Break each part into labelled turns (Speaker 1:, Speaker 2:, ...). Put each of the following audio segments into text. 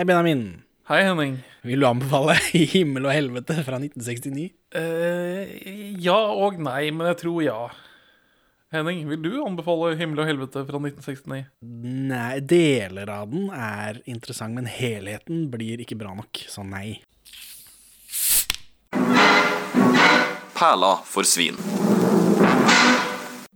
Speaker 1: Hei, Benjamin.
Speaker 2: Hei, Henning.
Speaker 1: Vil du anbefale himmel og helvete fra 1969?
Speaker 2: Uh, ja og nei, men jeg tror ja. Henning, vil du anbefale 'Himmel og helvete' fra 1969?
Speaker 1: Nei, deler av den er interessant, men helheten blir ikke bra nok, så nei.
Speaker 3: Perla for svin.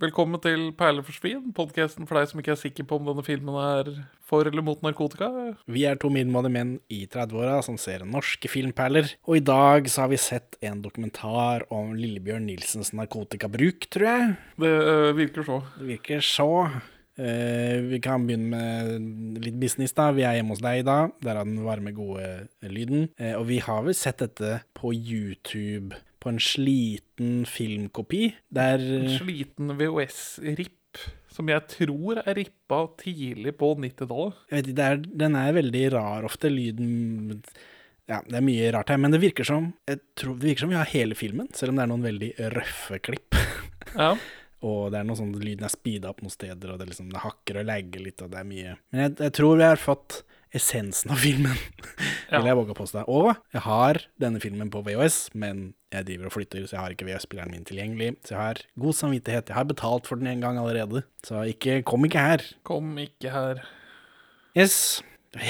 Speaker 2: Velkommen til Perler for svin, podkasten for deg som ikke er sikker på om denne filmen er for eller mot narkotika.
Speaker 1: Vi er to middelmådige menn i 30-åra som ser norske filmperler, og i dag så har vi sett en dokumentar om Lillebjørn Nilsens narkotikabruk, tror jeg.
Speaker 2: Det øh, virker så.
Speaker 1: Det virker så. Uh, vi kan begynne med litt business, da. Vi er hjemme hos deg i dag. Der er den varme, gode lyden. Uh, og vi har vel sett dette på YouTube på en sliten filmkopi. Der
Speaker 2: En sliten VHS-ripp som jeg tror er rippa tidlig på 90-tallet.
Speaker 1: Jeg vet ikke, er, Den er veldig rar ofte, lyden Ja, det er mye rart her, men det virker som jeg tror, Det virker som vi har hele filmen, selv om det er noen veldig røffe klipp.
Speaker 2: Ja.
Speaker 1: og det er noe sånn lyden er speeda opp noen steder, og det, liksom, det hakker og lagger litt, og det er mye Men jeg, jeg tror vi har fått essensen av filmen,
Speaker 2: Ja.
Speaker 1: vil jeg våge å påstå. Og jeg har denne filmen på VHS, men jeg driver og flytter, så jeg har ikke VHS-spilleren min tilgjengelig. Så jeg har god samvittighet. Jeg har betalt for den en gang allerede, så ikke, kom ikke her.
Speaker 2: Kom ikke her.
Speaker 1: Yes.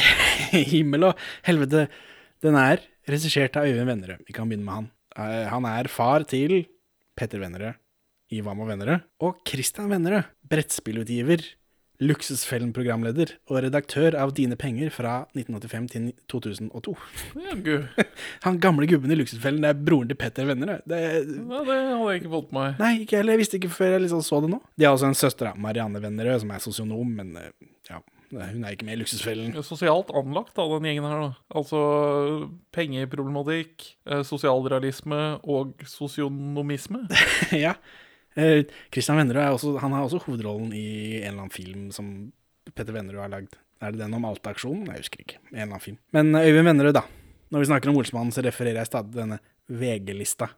Speaker 1: Himmel og helvete. Den er regissert av Øyvind Vennerød. Vi kan begynne med han. Eh, Han er far til Petter Vennerød i Hva med Vennerød, og Christian Vennerød, brettspillutgiver, Luksusfellen-programleder og redaktør av Dine penger fra 1985 til 2002.
Speaker 2: Ja, gud.
Speaker 1: Han gamle gubben i Luksusfellen, det er broren til Petter Venner. Det,
Speaker 2: Ja, det hadde jeg ikke fått med meg.
Speaker 1: nei, ikke heller. Jeg visste ikke før jeg liksom så det nå. De har også en søster, Marianne Vennerød, som er sosionom, men eh, ja, hun er ikke med i Luksusfellen.
Speaker 2: Sosialt anlagt da, den gjengen her, da. Altså pengeproblematikk, eh, sosialrealisme og sosionomisme.
Speaker 1: ja. Eh, Christian Vennerød er også, han har også hovedrollen i en eller annen film som Petter Vennerød har lagd. Er det den om Alta-aksjonen? Jeg husker ikke. En eller annen film. Men eh, Øyvind Vennerød, da. Når vi snakker om Olsmannen, så refererer jeg stadig denne VG-lista.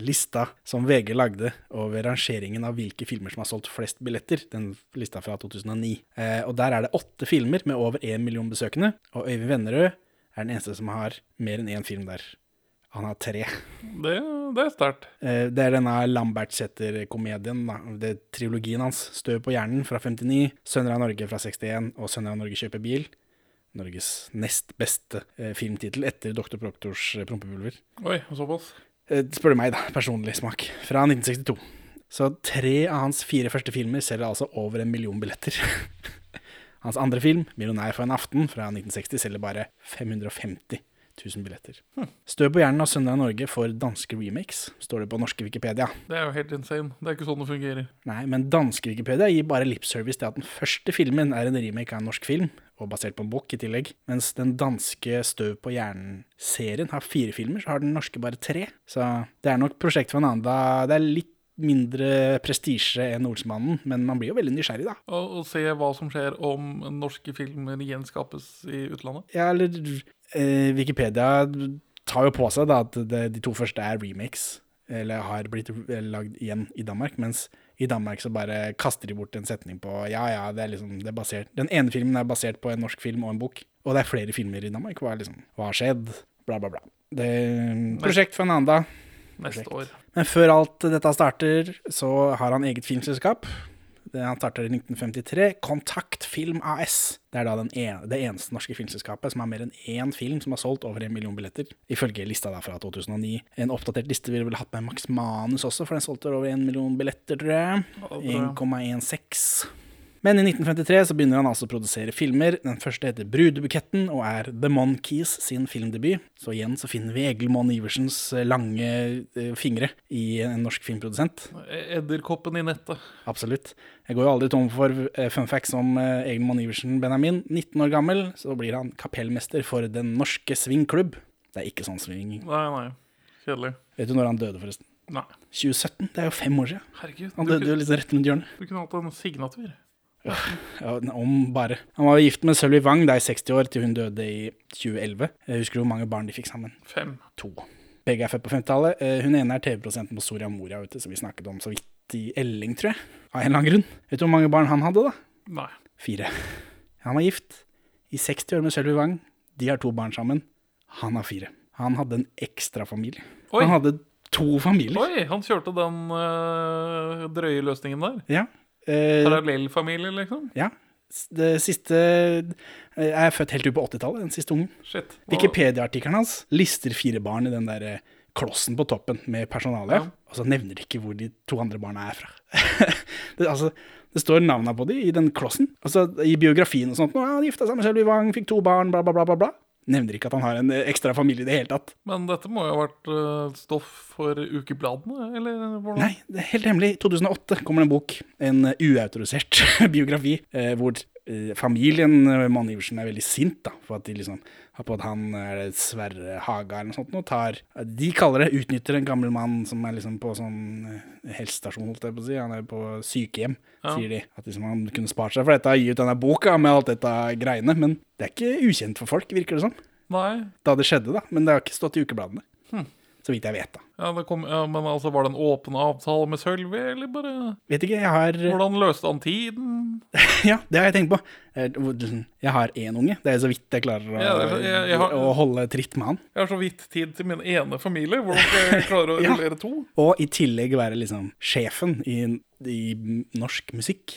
Speaker 1: Lista som VG lagde over rangeringen av hvilke filmer som har solgt flest billetter. Den lista fra 2009. Eh, og der er det åtte filmer med over én million besøkende. Og Øyvind Vennerød er den eneste som har mer enn én film der. Han har tre.
Speaker 2: Det, det er sterkt.
Speaker 1: Eh, Det er denne Lambertseter-komedien. Det er trilogien hans. 'Støv på hjernen' fra 59, 'Sønner av Norge' fra 61 og 'Sønner av Norge kjøper bil'. Norges nest beste eh, filmtittel etter Dr. Proktors eh, Prompepulver.
Speaker 2: Oi, såpass.
Speaker 1: Spør du meg, da. Personlig smak. Fra 1962. Så tre av hans fire første filmer selger altså over en million billetter. hans andre film, 'Millionær for en aften' fra 1960, selger bare 550 000 billetter. Støv på hjernen av Søndag i Norge for danske remakes, står det på norske Wikipedia.
Speaker 2: Det er jo helt insane. Det er ikke sånn det fungerer.
Speaker 1: Nei, men danske Wikipedia gir bare lipservice til at den første filmen er en remake av en norsk film, og basert på en bok i tillegg. Mens den danske Støv på hjernen-serien har fire filmer, så har den norske bare tre. Så det er nok prosjekt for en annen. Da det er litt mindre prestisje enn Olsmannen, men man blir jo veldig nysgjerrig, da.
Speaker 2: Og, og se hva som skjer om norske filmer gjenskapes i utlandet.
Speaker 1: Ja, eller eh, Wikipedia tar jo på seg da at det, de to første er remakes, eller har blitt lagd igjen i Danmark, mens i Danmark så bare kaster de bort en setning på ja, ja, det er liksom det er basert Den ene filmen er basert på en norsk film og en bok, og det er flere filmer i Danmark. Hva, liksom, hva har skjedd? Bla, bla, bla. Det er prosjekt for en annen, da.
Speaker 2: Neste år.
Speaker 1: Men før alt dette starter, så har han eget filmselskap. Han starter i 1953. Kontakt Film AS. Det er da den ene, det eneste norske filmselskapet som har mer enn én film som har solgt over en million billetter. Ifølge lista da fra 2009. En oppdatert liste ville vel hatt med Max Manus også, for den solgte over en million billetter, tror jeg. 1,16. Men i 1953 så begynner han altså å produsere filmer. Den første heter Brudebuketten og er The Monkees sin filmdebut. Så igjen så finner vi Egil Monn Iversens eh, lange eh, fingre i en norsk filmprodusent.
Speaker 2: Edderkoppen i nettet.
Speaker 1: Absolutt. Jeg går jo aldri tom for eh, fun facts om Egil Monn Iversen Benjamin. 19 år gammel så blir han kapellmester for Den norske svingklubb. Det er ikke sånn sving.
Speaker 2: Nei, nei. Kjedelig.
Speaker 1: Vet du når han døde, forresten?
Speaker 2: Nei.
Speaker 1: 2017. Det er jo fem år siden.
Speaker 2: Herregud.
Speaker 1: Han døde jo
Speaker 2: litt
Speaker 1: liksom rett rundt hjørnet.
Speaker 2: du kunne hatt en signatur.
Speaker 1: Ja, om bare. Han var gift med Sølvi Wang da i 60 år, til hun døde i 2011. Jeg husker du hvor mange barn de fikk sammen?
Speaker 2: Fem.
Speaker 1: To. Begge er født på 50-tallet. Eh, Hun ene er TV-prosenten på Soria Moria, vet du, som vi snakket om så vidt i Elling, tror jeg. Av en eller annen grunn. Vet du hvor mange barn han hadde, da?
Speaker 2: Nei.
Speaker 1: Fire. Han var gift i 60 år med Sølvi Wang. De har to barn sammen. Han har fire. Han hadde en ekstra familie.
Speaker 2: Oi.
Speaker 1: Han hadde to familier.
Speaker 2: Oi, han kjørte den øh, drøye løsningen der.
Speaker 1: Ja. Eh,
Speaker 2: Parallellfamilie, liksom.
Speaker 1: ja. Det siste eh, Jeg er født helt ut på 80-tallet, den siste ungen.
Speaker 2: Shit. Wow.
Speaker 1: Wikipedia-artikkelen hans lister fire barn i den der eh, klossen på toppen med personalet,
Speaker 2: Ja.
Speaker 1: og så nevner de ikke hvor de to andre barna er fra. det, altså, det står navna på de i den klossen. Altså, I biografien og sånt. Nå, ja, gifta seg med Shelby Wang, fikk to barn, bla, bla. bla, bla. Nevner ikke at han har en eh, ekstra familie i det hele tatt.
Speaker 2: Men dette må jo ha vært øh, stoff for ukebladene, eller hvordan?
Speaker 1: Nei, det er helt hemmelig. I 2008 kommer det en bok, en eh, uautorisert biografi, eh, hvor eh, familien eh, Mann Iversen er veldig sint da, for at de liksom har på at han er det Sverre Haga eller noe sånt, og tar De kaller det utnytter en gammel mann som er liksom på sånn eh, helsestasjon, holdt jeg på å si. Han er på sykehjem,
Speaker 2: Ja.
Speaker 1: sier de. At liksom han kunne spart seg for dette, gi ut denne boka med alt dette greiene. Men det er ikke ukjent for folk, virker det som.
Speaker 2: Nei.
Speaker 1: Da det skjedde, da. Men det har ikke stått i ukebladene.
Speaker 2: Hm.
Speaker 1: Så vidt jeg vet, da.
Speaker 2: Ja, det kom, ja, men altså, var det en åpen avtale med Sølvi, eller bare
Speaker 1: Vet ikke, jeg har
Speaker 2: Hvordan løste han tiden?
Speaker 1: Ja, det har jeg tenkt på. Eh, Jeg har én unge. Det er så vidt jeg klarer å,
Speaker 2: Ja, er jeg- jeg har-
Speaker 1: å holde tritt med han.
Speaker 2: Jeg har så vidt tid til min ene familie. Hvordan skal jeg klare å
Speaker 1: Ja.
Speaker 2: rullere to?
Speaker 1: Og i tillegg være liksom sjefen i, i norsk musikk.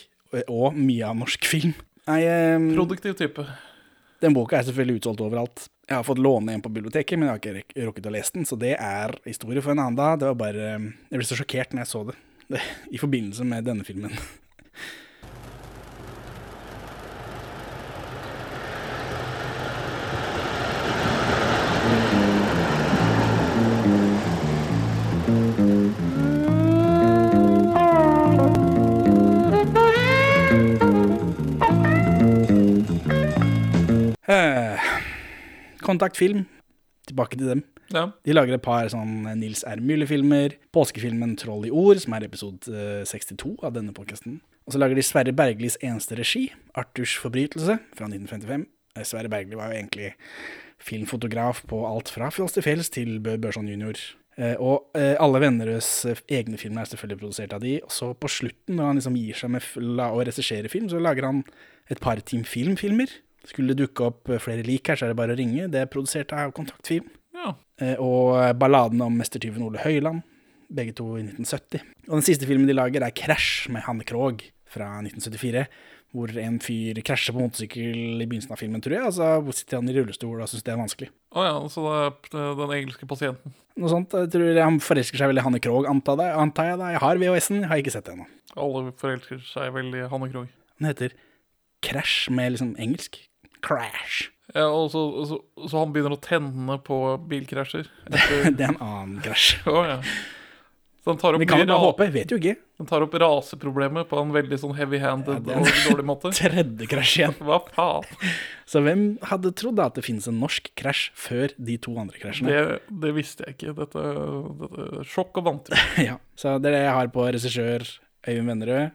Speaker 1: Og mye av norsk film. Nei, um...
Speaker 2: Produktiv type.
Speaker 1: den boka er selvfølgelig utsolgt overalt. Jeg har fått låne en på biblioteket, men jeg har ikke rukket å lese den. Så det er historie for en annen dag. Det var bare eh, Jeg ble så sjokkert når jeg så det. det I forbindelse med denne filmen. Eh, Kontaktfilm. Tilbake til dem.
Speaker 2: Ja.
Speaker 1: De lager et par sånn Nils R. Müller-filmer. Påskefilmen 'Troll i ord', som er episode eh, 62 av denne podkasten. Og så lager de Sverre Berglis eneste regi, 'Arthurs forbrytelse', fra 1955. Eh, Sverre Bergli var jo egentlig filmfotograf på alt fra Fjols til fjells til Bø Børson jr. Eh, og eh, alle Vennerøds eh, egne filmer er selvfølgelig produsert av de. Og så på slutten, når han liksom gir seg med å regissere film, så lager han et par Team Film-filmer. Skulle det dukke opp flere lik her, så er det bare å ringe. Det er produsert av Kontaktfilm.
Speaker 2: ja.
Speaker 1: Eh, og balladen om mestertyven Ole Høiland, begge to i 1970. Og den siste filmen de lager, er 'Krasj' med Hanne Krogh fra 1974. Hvor en fyr krasjer på motorsykkel i begynnelsen av filmen, tror jeg. Altså, hvor sitter han i rullestol og syns det er vanskelig.
Speaker 2: Å ja, så det er den engelske pasienten.
Speaker 1: Noe sånt. Jeg tror Han forelsker seg veldig i Hanne Krogh, antar, antar jeg. da. Jeg har VHS-en, jeg har ikke sett det ennå.
Speaker 2: Alle forelsker seg vel i Hanne Krogh.
Speaker 1: Den heter 'Krasj' med liksom engelsk. Crash.
Speaker 2: Ja, og så, så, så han begynner å tenne på bilkrasjer. Etter,
Speaker 1: Det er en annen krasj.
Speaker 2: oh, ja. Så han tar opp,
Speaker 1: Vi kan jo bare håpe. Vet jo ikke.
Speaker 2: han tar opp raseproblemet på en veldig sånn heavy-handed
Speaker 1: Ja,
Speaker 2: og dårlig måte.
Speaker 1: Tredje krasj igjen.
Speaker 2: Hva faen?
Speaker 1: Så hvem hadde trodd da at det finnes en norsk krasj før de to andre krasjene?
Speaker 2: Det, det visste jeg ikke. Dette, dette Sjokk og vantro.
Speaker 1: Ja, så det er det jeg har på regissør Øyvind Vennerød.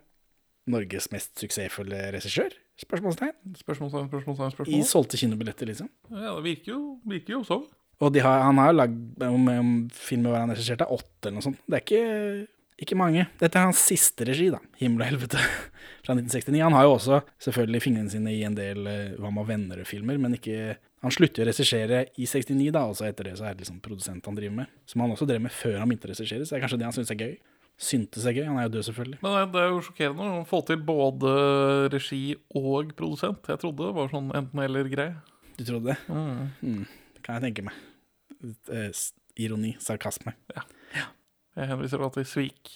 Speaker 1: Norges mest suksessfulle regissør? Spørsmålstegn.
Speaker 2: Spørsmålstegn, spørsmålstegn,
Speaker 1: I solgte kinobilletter, liksom.
Speaker 2: Ja, det virker jo, virker jo sånn.
Speaker 1: Og har, han har lagd om, om filmer han regisserte åtte eller noe sånt. Det er ikke, ikke mange. Dette er hans siste regi, da. 'Himmel og helvete' fra 1969. Han har jo også selvfølgelig fingrene sine i en del uh, Hva med venner-filmer, men ikke Han slutter jo å regissere i 69, da, og så etter det så er det liksom produsent han driver med. Som han også drev med før han begynte å regissere, så det er kanskje det han syns er gøy. Syntes er gøy. Han er jo død, selvfølgelig.
Speaker 2: Men det- det er jo sjokkerende å få til både regi og produsent. Jeg trodde det var sånn enten-eller-greie.
Speaker 1: Du trodde det?
Speaker 2: Mm.
Speaker 1: Mm, kan jeg tenke meg. Ironi. Sarkasme. Ironi, sarkasme.
Speaker 2: Jeg henviser da til Svik,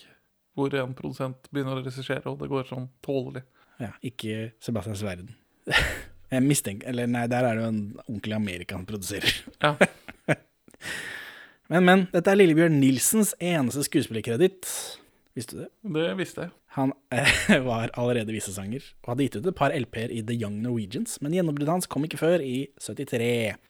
Speaker 2: hvor en produsent begynner å regissere, og det går sånn tålelig.
Speaker 1: Ja, ikke Sebastian Sverden. Jeg mistenker Eller nei, der er det jo en onkel i Amerika han produserer.
Speaker 2: Ja.
Speaker 1: Men, men. Dette er Lillebjørn Nilsens eneste skuespillerkreditt. Visste du det?
Speaker 2: Det visste jeg.
Speaker 1: Han eh, var allerede visesanger og hadde gitt ut et par LP-er i The Young Norwegians, men gjennombruddet hans kom ikke før i 73.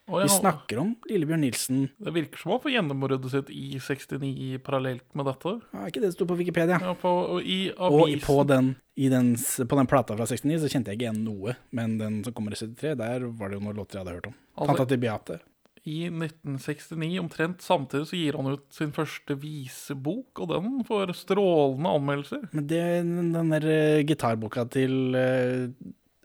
Speaker 2: Oh, ja.
Speaker 1: Vi snakker om Lillebjørn Nilsen.
Speaker 2: Det virker som å få gjennombruddet sitt i 69 parallelt med dette.
Speaker 1: Ja, ikke det det sto på Wikipedia.
Speaker 2: Ja, på, og I
Speaker 1: Og i- på den, i den, på den plata fra 69 så kjente jeg ikke igjen noe, men den som kommer i 73, der var det jo noen låter jeg hadde hørt om.
Speaker 2: Altså-
Speaker 1: Tanta til Beate.
Speaker 2: I 1969, omtrent samtidig, så gir han ut sin første visebok, og den får strålende anmeldelser.
Speaker 1: Men det, den der eh, gitarboka til uh,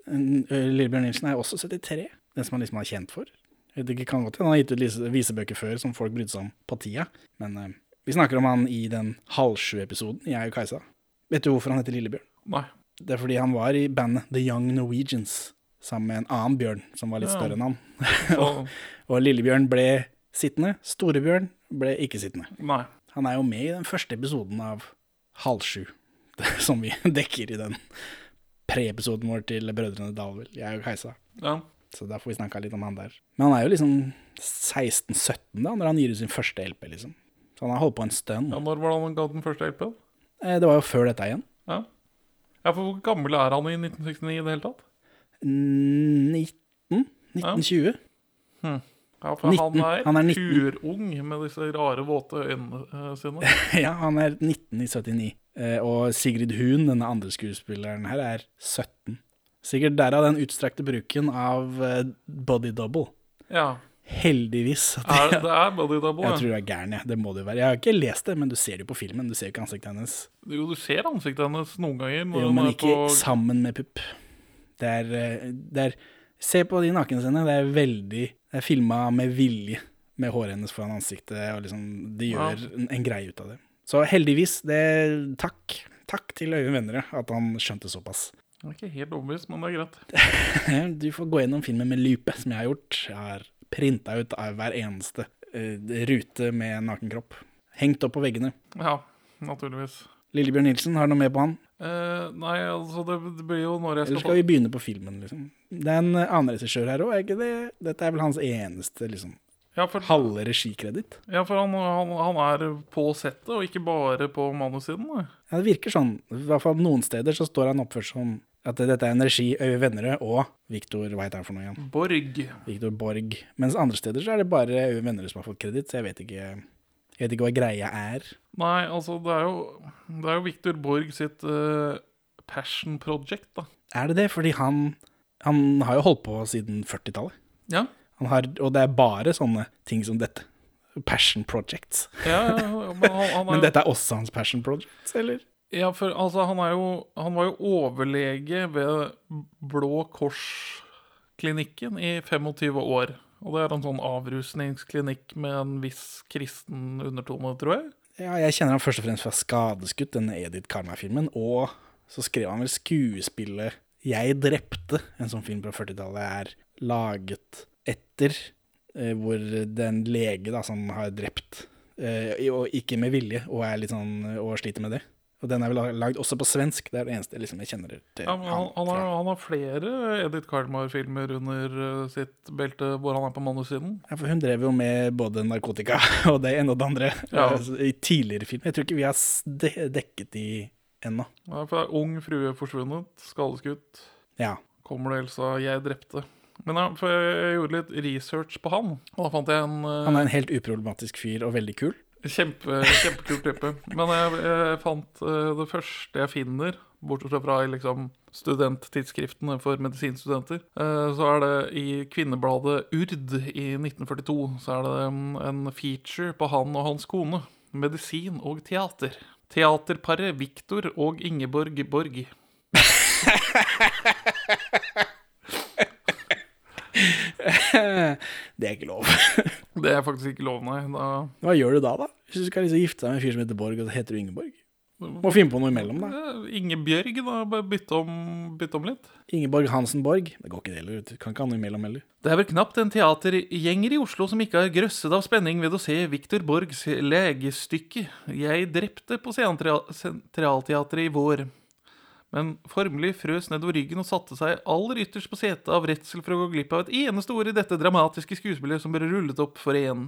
Speaker 1: Lillebjørn Nilsen er også 73. Den som han liksom er kjent for. Ikke, kan godt hende han har gitt ut visebøker før som folk brydde seg om på tida, men uh, vi snakker om han i den halv sju-episoden, jeg og Kajsa. Vet du hvorfor han heter Lillebjørn?
Speaker 2: Nei.
Speaker 1: Det er fordi han var i bandet The Young Norwegians sammen med en annen bjørn som var litt større enn han.
Speaker 2: og,
Speaker 1: Og Lillebjørn ble sittende, Storebjørn ble ikke sittende.
Speaker 2: nei.
Speaker 1: Han er jo med i den første episoden av Halv sju, som vi dekker i den pre-episoden vår til Brødrene Dalvel, jeg og Kajsa.
Speaker 2: Ja.
Speaker 1: Så da får vi snakka litt om han der. Men han er jo liksom 16-17 da, når han gir ut sin første LP, liksom. Så han har holdt på en stund.
Speaker 2: ja. Når var det han ga den første LP-en?
Speaker 1: Eh, Det var jo før dette igjen.
Speaker 2: Ja. ja, for hvor gammel er han i 1969 i det hele tatt?
Speaker 1: 19? 1920?
Speaker 2: Ja, for
Speaker 1: 19.
Speaker 2: han er,
Speaker 1: er 19.
Speaker 2: purung med disse rare, våte øynene eh, sine.
Speaker 1: ja, han er 19 i 79. Eh, og Sigrid Hun, denne andre skuespilleren her, er 17. Sikkert derav den utstrakte bruken av eh, body double.
Speaker 2: Ja.
Speaker 1: Heldigvis. At
Speaker 2: Er, det er body Double,
Speaker 1: jeg tror du er gæren, jeg. Det må det jo være. Jeg har ikke lest det, men du ser det jo på filmen. Du ser jo ikke ansiktet hennes.
Speaker 2: Jo, du ser ansiktet hennes noen ganger.
Speaker 1: Jo, men ikke
Speaker 2: på...
Speaker 1: sammen med pupp. Det er, eh, det er Se på de nakenscenene. Det er veldig Det er filma med vilje med håret hennes foran ansiktet, og liksom De
Speaker 2: Ja.
Speaker 1: gjør en, en greie ut av det. Så heldigvis, det Takk. Takk til Øyvind Vennerød at han skjønte såpass.
Speaker 2: Det er ikke helt overbevist, men det er greit.
Speaker 1: Du får gå gjennom filmen med lupe, som jeg har gjort. Jeg har printa ut av hver eneste uh, rute med nakenkropp. Hengt opp på veggene.
Speaker 2: Ja, naturligvis.
Speaker 1: Lillebjørn Nilsen, har du noe med på han?
Speaker 2: Eh, nei, altså, det, det blir jo når jeg skal
Speaker 1: Eller
Speaker 2: skal
Speaker 1: vi begynne på filmen, liksom? Det er en annen regissør her òg, er ikke det? Dette er vel hans eneste liksom,
Speaker 2: Ja, for,
Speaker 1: halve regikreditt?
Speaker 2: ja, for han, han, han er på settet, og ikke bare på manussiden.
Speaker 1: Ja, det virker sånn. I hvert fall noen steder så står han oppført som at dette er en regi Øyvind Vennerød og Viktor Hva heter han for noe igjen?
Speaker 2: Borg.
Speaker 1: Victor Borg. Mens andre steder så er det bare Øyvind Vennerød som har fått kreditt, så jeg vet ikke jeg vet ikke hva greia er.
Speaker 2: Nei, altså, det er jo, det er jo Victor Borg sitt uh, passion project, da.
Speaker 1: Er det det? Fordi han, han har jo holdt på siden 40-tallet.
Speaker 2: Ja.
Speaker 1: Han har, og det er bare sånne ting som dette. Passion projects.
Speaker 2: Ja, ja, men han, han er
Speaker 1: Men dette er også hans passion projects, eller?
Speaker 2: Ja, for altså, han jo Han var jo overlege ved Blå Kors-klinikken i 25 år. Og det er en sånn avrusningsklinikk med en viss kristen undertone, tror jeg.
Speaker 1: Ja, jeg kjenner han først og fremst fra Skadeskutt, denne Edith Karma-filmen. Og så skrev han vel skuespillet 'Jeg drepte', en sånn film fra 40-tallet, er laget etter eh, hvor det er en lege da, som har drept, eh, og ikke med vilje, og, er litt sånn, og sliter med det. Og den er vel lagd også på svensk. Det er det eneste liksom, jeg kjenner til
Speaker 2: Ja, men han, han, har, han har flere Edith Karlmar-filmer under eh, sitt belte hvor han er på manussiden.
Speaker 1: Ja, for hun drev jo med både narkotika og det ene og det andre
Speaker 2: Ja.
Speaker 1: altså, i tidligere film. Jeg tror ikke vi har dekket de ennå.
Speaker 2: Ja, for det er Ung frue forsvunnet, skadeskutt.
Speaker 1: Ja.
Speaker 2: kommer det Elsa, jeg drepte. Men ja, for jeg, jeg gjorde litt research på han, og da fant jeg en uh...
Speaker 1: Han er en helt uproblematisk fyr og veldig kul.
Speaker 2: Kjempe, kjempekult type. Men jeg, jeg fant eh, det første jeg finner, bortsett fra i liksom studenttidsskriftene for medisinstudenter, eh, så er det i kvinnebladet Urd i 1942 så er det en feature på han og hans kone. Medisin og teater. Teaterparet Viktor og Ingeborg Borg.
Speaker 1: Det er ikke lov.
Speaker 2: Det er faktisk ikke lov, nei. Da
Speaker 1: Hva gjør du da, da? Hvis du skal liksom gifte deg med en fyr som heter Borg, og så heter du Ingeborg? Må finne på noe imellom, da.
Speaker 2: Ingebjørg, da. Bare bytte om, bytte om litt.
Speaker 1: Ingeborg Hansen Borg. Det går ikke det heller. Kan ikke ha noe imellom heller.
Speaker 2: Det er vel knapt en teatergjenger i Oslo som ikke har grøsset av spenning ved å se Viktor Borgs legestykke 'Jeg drepte' på Sentralteatret i vår. Men formelig frøs nedover ryggen og satte seg aller ytterst på setet av redsel for å gå glipp av et eneste ord i dette dramatiske skuespillet som ble rullet opp for én.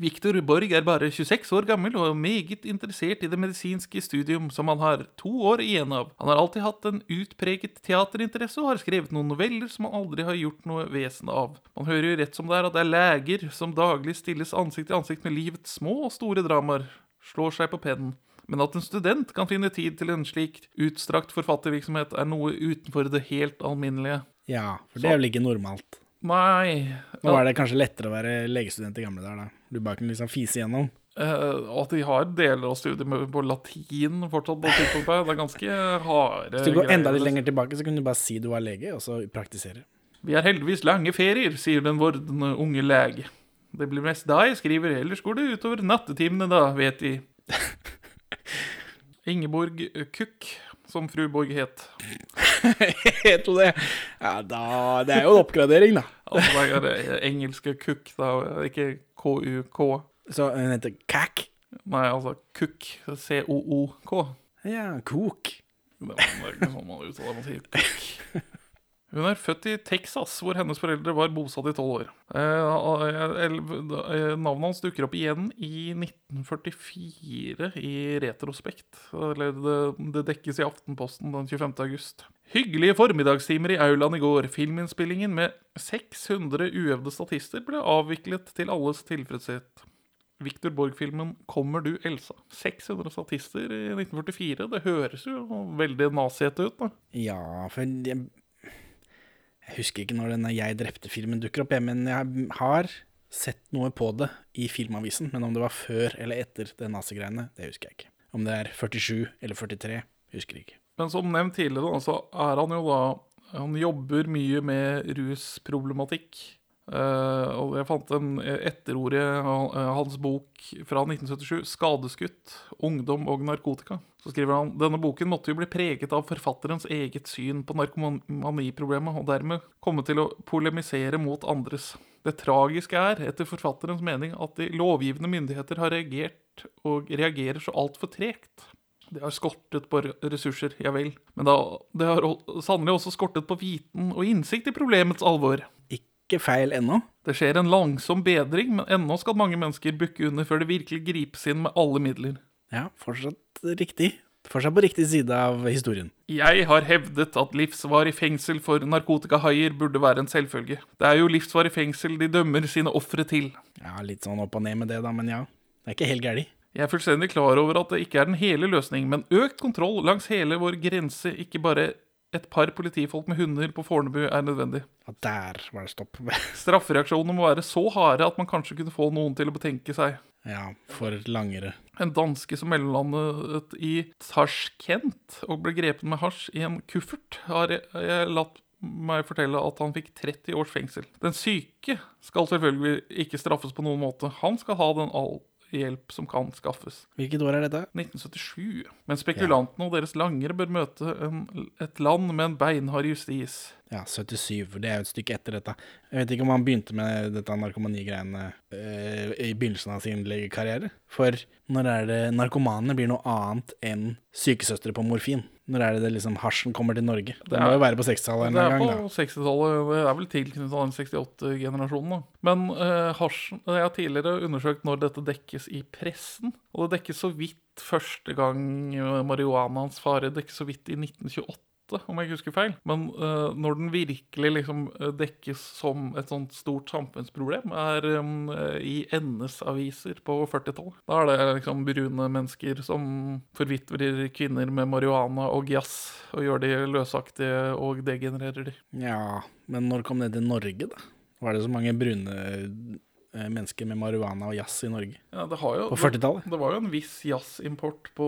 Speaker 2: Viktor Borg er bare 26 år gammel og er meget interessert i det medisinske studium som han har to år igjen av. Han har alltid hatt en utpreget teaterinteresse og har skrevet noen noveller som han aldri har gjort noe vesen av. Man hører jo rett som det er at det er leger som daglig stilles ansikt til ansikt med livets små og store dramaer, slår seg på pennen. Men at en student kan finne tid til en slik utstrakt forfattervirksomhet, er noe utenfor det helt alminnelige.
Speaker 1: Ja, for det er vel ikke normalt.
Speaker 2: Nei
Speaker 1: Nå er det kanskje lettere å være legestudent i gamle dager, da. Du bare kunne liksom fise gjennom.
Speaker 2: Og at de har deler av studiet med, på latin fortsatt på tidspunktet. Det er ganske harde
Speaker 1: Hvis du går enda litt lenger tilbake, så kunne du bare si du var lege, og så praktisere.
Speaker 2: Vi har heldigvis lange ferier, sier den vordende unge lege. Det blir mest da jeg skriver, ellers går det utover nattetimene da, vet De. Ingeborg Kukk, som fru Borg het.
Speaker 1: Het hun det? Ja, da Det er jo en oppgradering, da.
Speaker 2: Altså det er det engelske Kukk, da, ikke KUK.
Speaker 1: Så hun heter Cack.
Speaker 2: Nei, altså Kukk. C-O-O-K.
Speaker 1: Ja, Kok.
Speaker 2: Det er ikke sånn man uttaler man sier Kukk. Hun er født i Texas, hvor hennes foreldre var bosatt i tolv år. Eh, eh, navnet hans dukker opp igjen i 1944 i retrospekt. Eller det, dekkes i Aftenposten den 25. august. Hyggelige formiddagstimer i aulaen i går. Filminnspillingen med 600 uøvde statister ble avviklet til alles tilfredshet. Victor Borg-filmen 'Kommer du, Elsa'? 600 statister i 1944. Det høres jo veldig nazete ut. da.
Speaker 1: Ja, for jeg husker ikke når denne Jeg drepte-filmen dukker opp, men jeg har sett noe på det i Filmavisen. Men om det var før eller etter det nazigreiene, det husker jeg ikke. Om det er 47 eller 43, husker jeg ikke.
Speaker 2: Men som nevnt tidligere, så er han jo da Han jobber mye med rusproblematikk. Eh, og jeg fant en etterord i eh, hans bok fra 1977, 'Skadeskutt. Ungdom og narkotika'. Så skriver han denne boken måtte jo bli preget av forfatterens eget syn på narkomaniproblemet, og dermed komme til å polemisere mot andres. Det tragiske er, etter forfatterens mening, at de lovgivende myndigheter har reagert og reagerer så altfor tregt. Det har skortet på ressurser, ja vel, men da, det har sannelig også skortet på viten og innsikt i problemets alvor.
Speaker 1: Ikke feil ennå.
Speaker 2: Det skjer en langsom bedring, men ennå skal mange mennesker bukke under før det virkelig gripes inn med alle midler.
Speaker 1: Ja, fortsatt riktig. Fortsatt på riktig side av historien.
Speaker 2: Jeg har hevdet at livsvarig fengsel for narkotikahaier burde være en selvfølge. Det er jo livsvarig fengsel de dømmer sine ofre til.
Speaker 1: Ja, litt sånn opp og ned med det, da, men ja. Det er ikke helt gærent.
Speaker 2: Jeg er fullstendig klar over at det ikke er den hele løsning, men økt kontroll langs hele vår grense, ikke bare et par politifolk med hunder på Fornebu, er nødvendig.
Speaker 1: Ja, der var det stopp.
Speaker 2: Straffereaksjonene må være så harde at man kanskje kunne få noen til å betenke seg.
Speaker 1: ja, for langere.
Speaker 2: En danske som mellomlandet i Tashkent og ble grepet med hasj i en kuffert, har jeg, latt meg fortelle at han fikk 30 års fengsel. Den syke skal selvfølgelig ikke straffes på noen måte. Han skal ha den all hjelp som kan skaffes.
Speaker 1: Hvilket år er dette?
Speaker 2: 1977. Men spekulantene og deres langere bør møte en, et land med en beinhard justis.
Speaker 1: Ja, 77. for Det er jo et stykke etter dette. Jeg vet ikke om han begynte med dette narkomanigreiene øh, i begynnelsen av sin legekarriere. For når er det narkomane blir noe annet enn sykesøstre på morfin? Når er det, det liksom hasjen kommer til Norge? Det,
Speaker 2: Det
Speaker 1: må
Speaker 2: er-
Speaker 1: jo være på 60-tallet en gang.
Speaker 2: Det er
Speaker 1: gang,
Speaker 2: på 60-tallet. Det er vel tilknyttet den 68-generasjonen. da. Men uh, hasjen Jeg har tidligere undersøkt når dette dekkes i pressen. Og det dekkes så vidt første gang uh, marihuanaens fare dekkes så vidt i 1928. Om jeg ikke husker feil. Men uh, når den virkelig liksom eh, dekkes som et sånt stort samfunnsproblem, er um, eh, i NS-aviser på 40-tallet. Da er det liksom brune mennesker som forvitrer kvinner med marihuana og jazz, og gjør de løsaktige og degenererer de.
Speaker 1: Ja, men når kom det til Norge, da? Var det så mange brune mennesker med marihuana og jazz i Norge?
Speaker 2: Ja, det, har jo,
Speaker 1: På 40-tallet?
Speaker 2: det var jo en viss jazzimport på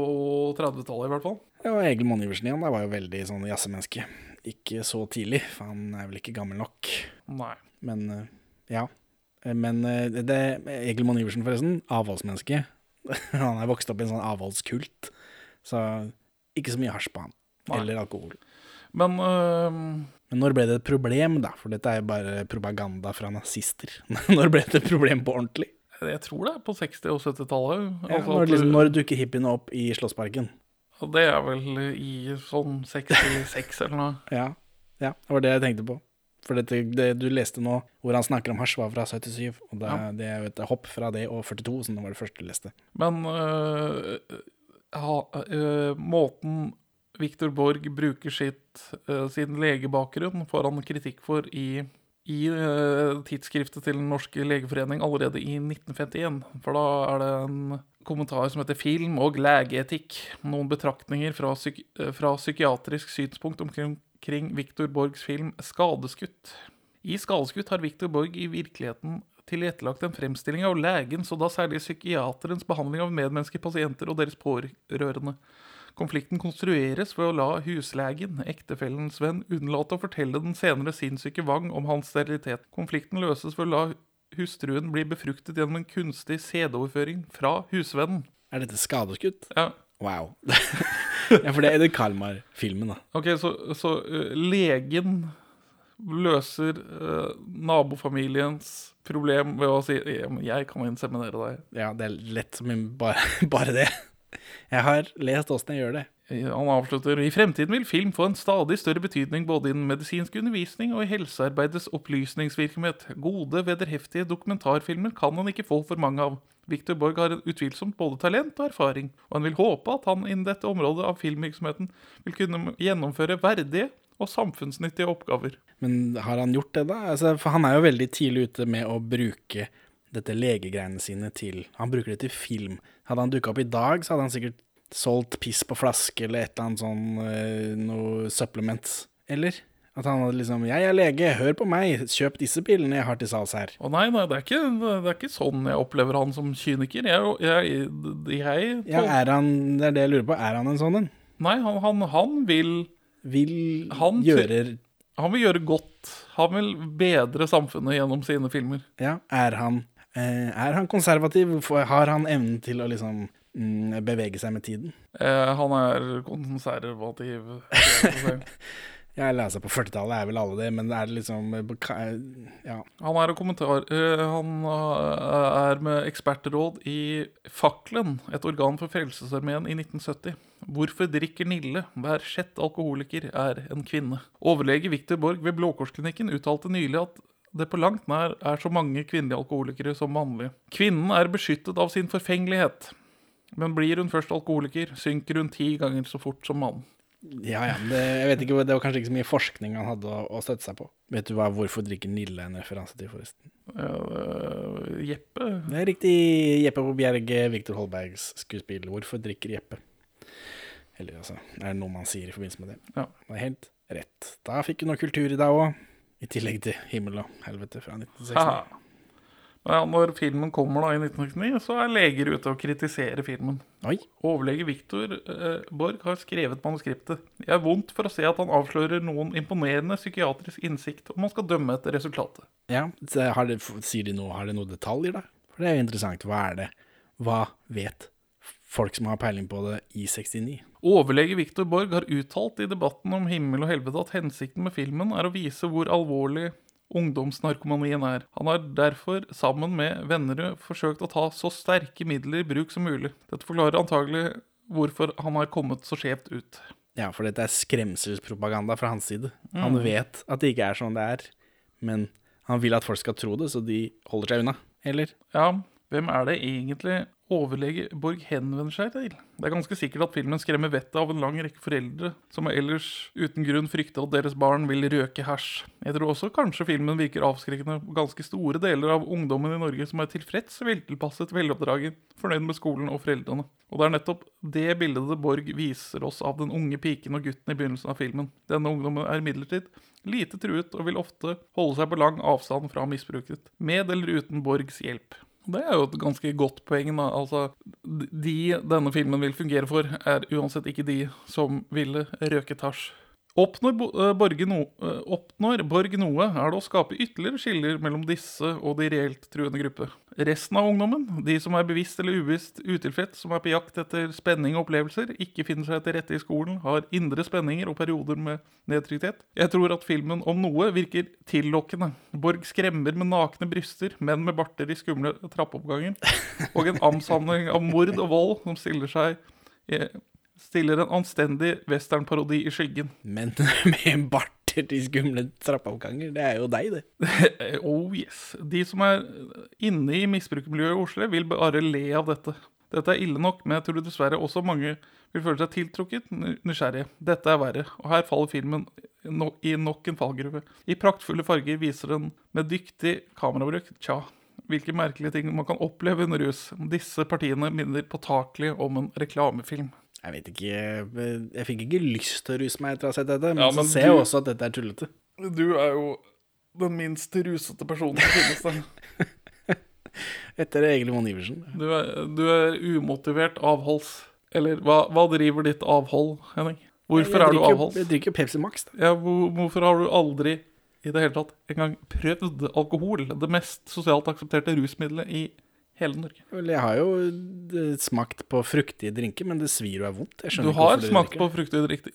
Speaker 2: 30-tallet, i hvert fall.
Speaker 1: Ja, og Egil Monn Iversen igjen, da var jo veldig sånn jazzemenneske. Ikke så tidlig, for han er vel ikke gammel nok.
Speaker 2: Nei.
Speaker 1: Men eh, ja. Eh, Men eh, det, Egil Monn Iversen, forresten, avholdsmenneske. Han er vokst opp i en sånn avholdskult, så ikke så mye hasj på han.
Speaker 2: Nei.
Speaker 1: Eller alkohol.
Speaker 2: Men øh,
Speaker 1: Men når ble det et problem, da? For dette er jo bare propaganda fra nazister. når ble det et problem på ordentlig?
Speaker 2: jeg tror det er på 60- og 70-tallet.
Speaker 1: Ja,
Speaker 2: Altså
Speaker 1: når, liksom, når dukker hippiene opp i Slåssparken?
Speaker 2: Det er vel i sånn 66 eller noe.
Speaker 1: Ja, ja, det var det jeg tenkte på. For dette, det du leste nå, hvor han snakker om hasj, var fra 77. Og det,
Speaker 2: Ja.
Speaker 1: det er jo et hopp fra det og 42, som det var det første du leste.
Speaker 2: Men øh, ha, øh, måten Victor Borg bruker sitt, øh, sin legebakgrunn, får han kritikk for i, i øh, tidsskriftet til Den norske legeforening allerede i 1951. For da er det en kommentar som heter 'Film og legeetikk'. Noen betraktninger fra, psyk øh, fra psykiatrisk synspunkt omkring, Victor Borgs film 'Skadeskutt'. I 'Skadeskutt' har Viktor Borg i virkeligheten tilrettelagt en fremstilling av legens, og da særlig psykiaterens, behandling av medmennesker, pasienter og deres pårørende. Konflikten konstrueres ved å la huslegen, ektefellens venn, unnlate å fortelle den senere sinnssyke Wang om hans sterilitet. Konflikten løses ved å la hustruen bli befruktet gjennom en kunstig sædoverføring fra husvennen.
Speaker 1: Er dette skadeskutt?
Speaker 2: Ja,
Speaker 1: Wow. ja, for det er det Kalmar-filmen, da.
Speaker 2: ok, så, så uh, legen løser uh, nabofamiliens problem ved å si 'jeg kan inseminere deg'.
Speaker 1: Ja, det er lett som bare, bare det. Jeg har lest åssen jeg gjør det.
Speaker 2: Han avslutter I fremtiden vil film få en stadig større betydning både innen medisinsk undervisning og i helsearbeidets opplysningsvirksomhet. Gode, vederheftige dokumentarfilmer kan han ikke få for mange av. Victor Borg har utvilsomt både talent og erfaring, og han vil håpe at han innen dette området av filmvirksomheten vil kunne gjennomføre verdige og samfunnsnyttige oppgaver.
Speaker 1: Men har han gjort det, da? Altså, for han er jo veldig tidlig ute med å bruke dette legegreiene sine til Han bruker det til film. Hadde han dukka opp i dag, så hadde han sikkert solgt piss på flaske eller et eller annet sånn eh, noe supplement. Eller? At han hadde liksom 'Jeg er lege, hør på meg, kjøp disse pillene jeg har til salgs her'.
Speaker 2: Å nei, nei det, er ikke, det er ikke sånn jeg opplever han som kyniker. Jeg, jeg, jeg,
Speaker 1: Ja, er han Det er det jeg lurer på. Er han en sånn en?
Speaker 2: Nei, han, han, han vil
Speaker 1: Vil
Speaker 2: Han
Speaker 1: gjøre
Speaker 2: Han vil gjøre godt. Han vil bedre samfunnet gjennom sine filmer.
Speaker 1: Ja, er han Er han konservativ? Har han evnen til å liksom mm, bevege seg med tiden?
Speaker 2: Eh, han er konservativ. jeg
Speaker 1: leser på 40-tallet, er vel alle det, men er det liksom eh, Ja.
Speaker 2: Han er en kommentar eh, Han eh, er med ekspertråd i Faklen, et organ for Frelsesarmeen i 1970. Hvorfor drikker Nille? Hver sjette alkoholiker er en kvinne. Overlege Victor Borg ved Blåkorsklinikken uttalte nylig at det på langt nær er så mange kvinnelige alkoholikere som mannlige. Kvinnen er beskyttet av sin forfengelighet. Men blir hun først alkoholiker, synker hun ti ganger så fort som mannen.
Speaker 1: Ja, ja, det, jeg vet ikke, det var kanskje ikke så mye forskning han hadde å, å støtte seg på. Vet du hva 'Hvorfor drikker Nille' en referanse til, forresten?
Speaker 2: Uh, Jeppe
Speaker 1: Det er riktig. Jeppe på Bjerge, Viktor Holbergs skuespill 'Hvorfor drikker Jeppe'? Eller altså, er det noe man sier i forbindelse med det?
Speaker 2: Ja.
Speaker 1: Det er helt rett. Da fikk du noe kultur i deg òg. I tillegg til 'Himmel og helvete' fra 1969.
Speaker 2: Ja, når filmen kommer da i 1969, så er leger ute og kritiserer filmen.
Speaker 1: Oi.
Speaker 2: Overlege Viktor eh, Borg har skrevet manuskriptet. Det er vondt for å se at han avslører noen imponerende psykiatrisk innsikt, og man skal dømme etter resultatet.
Speaker 1: Ja, har det, sier de noe, har det noen detaljer, da? For det er jo interessant. Hva er det? Hva vet folk som har peiling på det i 69?
Speaker 2: Overlege Viktor Borg har uttalt i debatten om himmel og helvete at hensikten med filmen er å vise hvor alvorlig ungdomsnarkomanien er. Han har derfor, sammen med Vennerød, forsøkt å ta så sterke midler i bruk som mulig. Dette forklarer antagelig hvorfor han har kommet så skjevt ut.
Speaker 1: Ja, for dette er skremselspropaganda fra hans side. Han vet at det ikke er sånn det er, men han vil at folk skal tro det, så de holder seg unna. Eller?
Speaker 2: Ja, hvem er det egentlig overlege Borg henvender seg til? Det er ganske sikkert at filmen skremmer vettet av en lang rekke foreldre som ellers uten grunn frykter at deres barn vil røke hasj. Jeg tror også kanskje filmen virker avskrekkende på ganske store deler av ungdommen i Norge som er tilfreds, veltilpasset, veloppdraget, fornøyd med skolen og foreldrene. Og det er nettopp det bildet Borg viser oss av den unge piken og gutten i begynnelsen av filmen. Denne ungdommen er imidlertid lite truet og vil ofte holde seg på lang avstand fra misbruket, med eller uten Borgs hjelp. Det er jo et ganske godt poeng. da, altså De denne filmen vil fungere for, er uansett ikke de som ville røket hasj. Oppnår, eh, Borge no, eh, oppnår Borg noe, er det å skape ytterligere skiller mellom disse og de reelt truende gruppe. Resten av ungdommen, de som er bevisst eller ubevisst utilfreds, som er på jakt etter spenning og opplevelser, ikke finner seg til rette i skolen, har indre spenninger og perioder med nedtrykthet. Jeg tror at filmen om noe virker tillokkende. Borg skremmer med nakne bryster, menn med barter i skumle trappeoppganger, og en amsamling av mord og vold som stiller seg eh, Stiller en anstendig westernparodi i skyggen.
Speaker 1: Men med barter til skumle trappeoppganger, det er jo deg, det.
Speaker 2: Oh yes. De som er inne i misbrukermiljøet i Oslo, vil bare le av dette. Dette er ille nok, men jeg tror dessverre også mange vil føle seg tiltrukket, nysgjerrige. Dette er verre, og her faller filmen no i nok en fallgruve. I praktfulle farger viser den med dyktig kamerabruk, tja, hvilke merkelige ting man kan oppleve under rus. Disse partiene minner påtakelig om en reklamefilm.
Speaker 1: Jeg vet ikke Jeg fikk ikke lyst til å ruse meg etter å ha sett dette, men,
Speaker 2: Ja, men
Speaker 1: så ser jeg også at dette er tullete.
Speaker 2: Du er jo den minst rusete personen som finnes der.
Speaker 1: Etter Egil Mon Iversen.
Speaker 2: Du er, du er umotivert avholds. Eller hva, hva driver ditt avhold, Henning? Hvorfor
Speaker 1: Jeg
Speaker 2: er du avholds?
Speaker 1: Jeg drikker Pepsi Max. Da.
Speaker 2: Ja, hvor, hvorfor har du aldri i det hele tatt engang prøvd alkohol? Det mest sosialt aksepterte rusmiddelet i hele Norge.
Speaker 1: Vel, jeg har jo eh, smakt på fruktige drinker, men det svir jo er vondt.
Speaker 2: Du har smakt på fruktige drinker.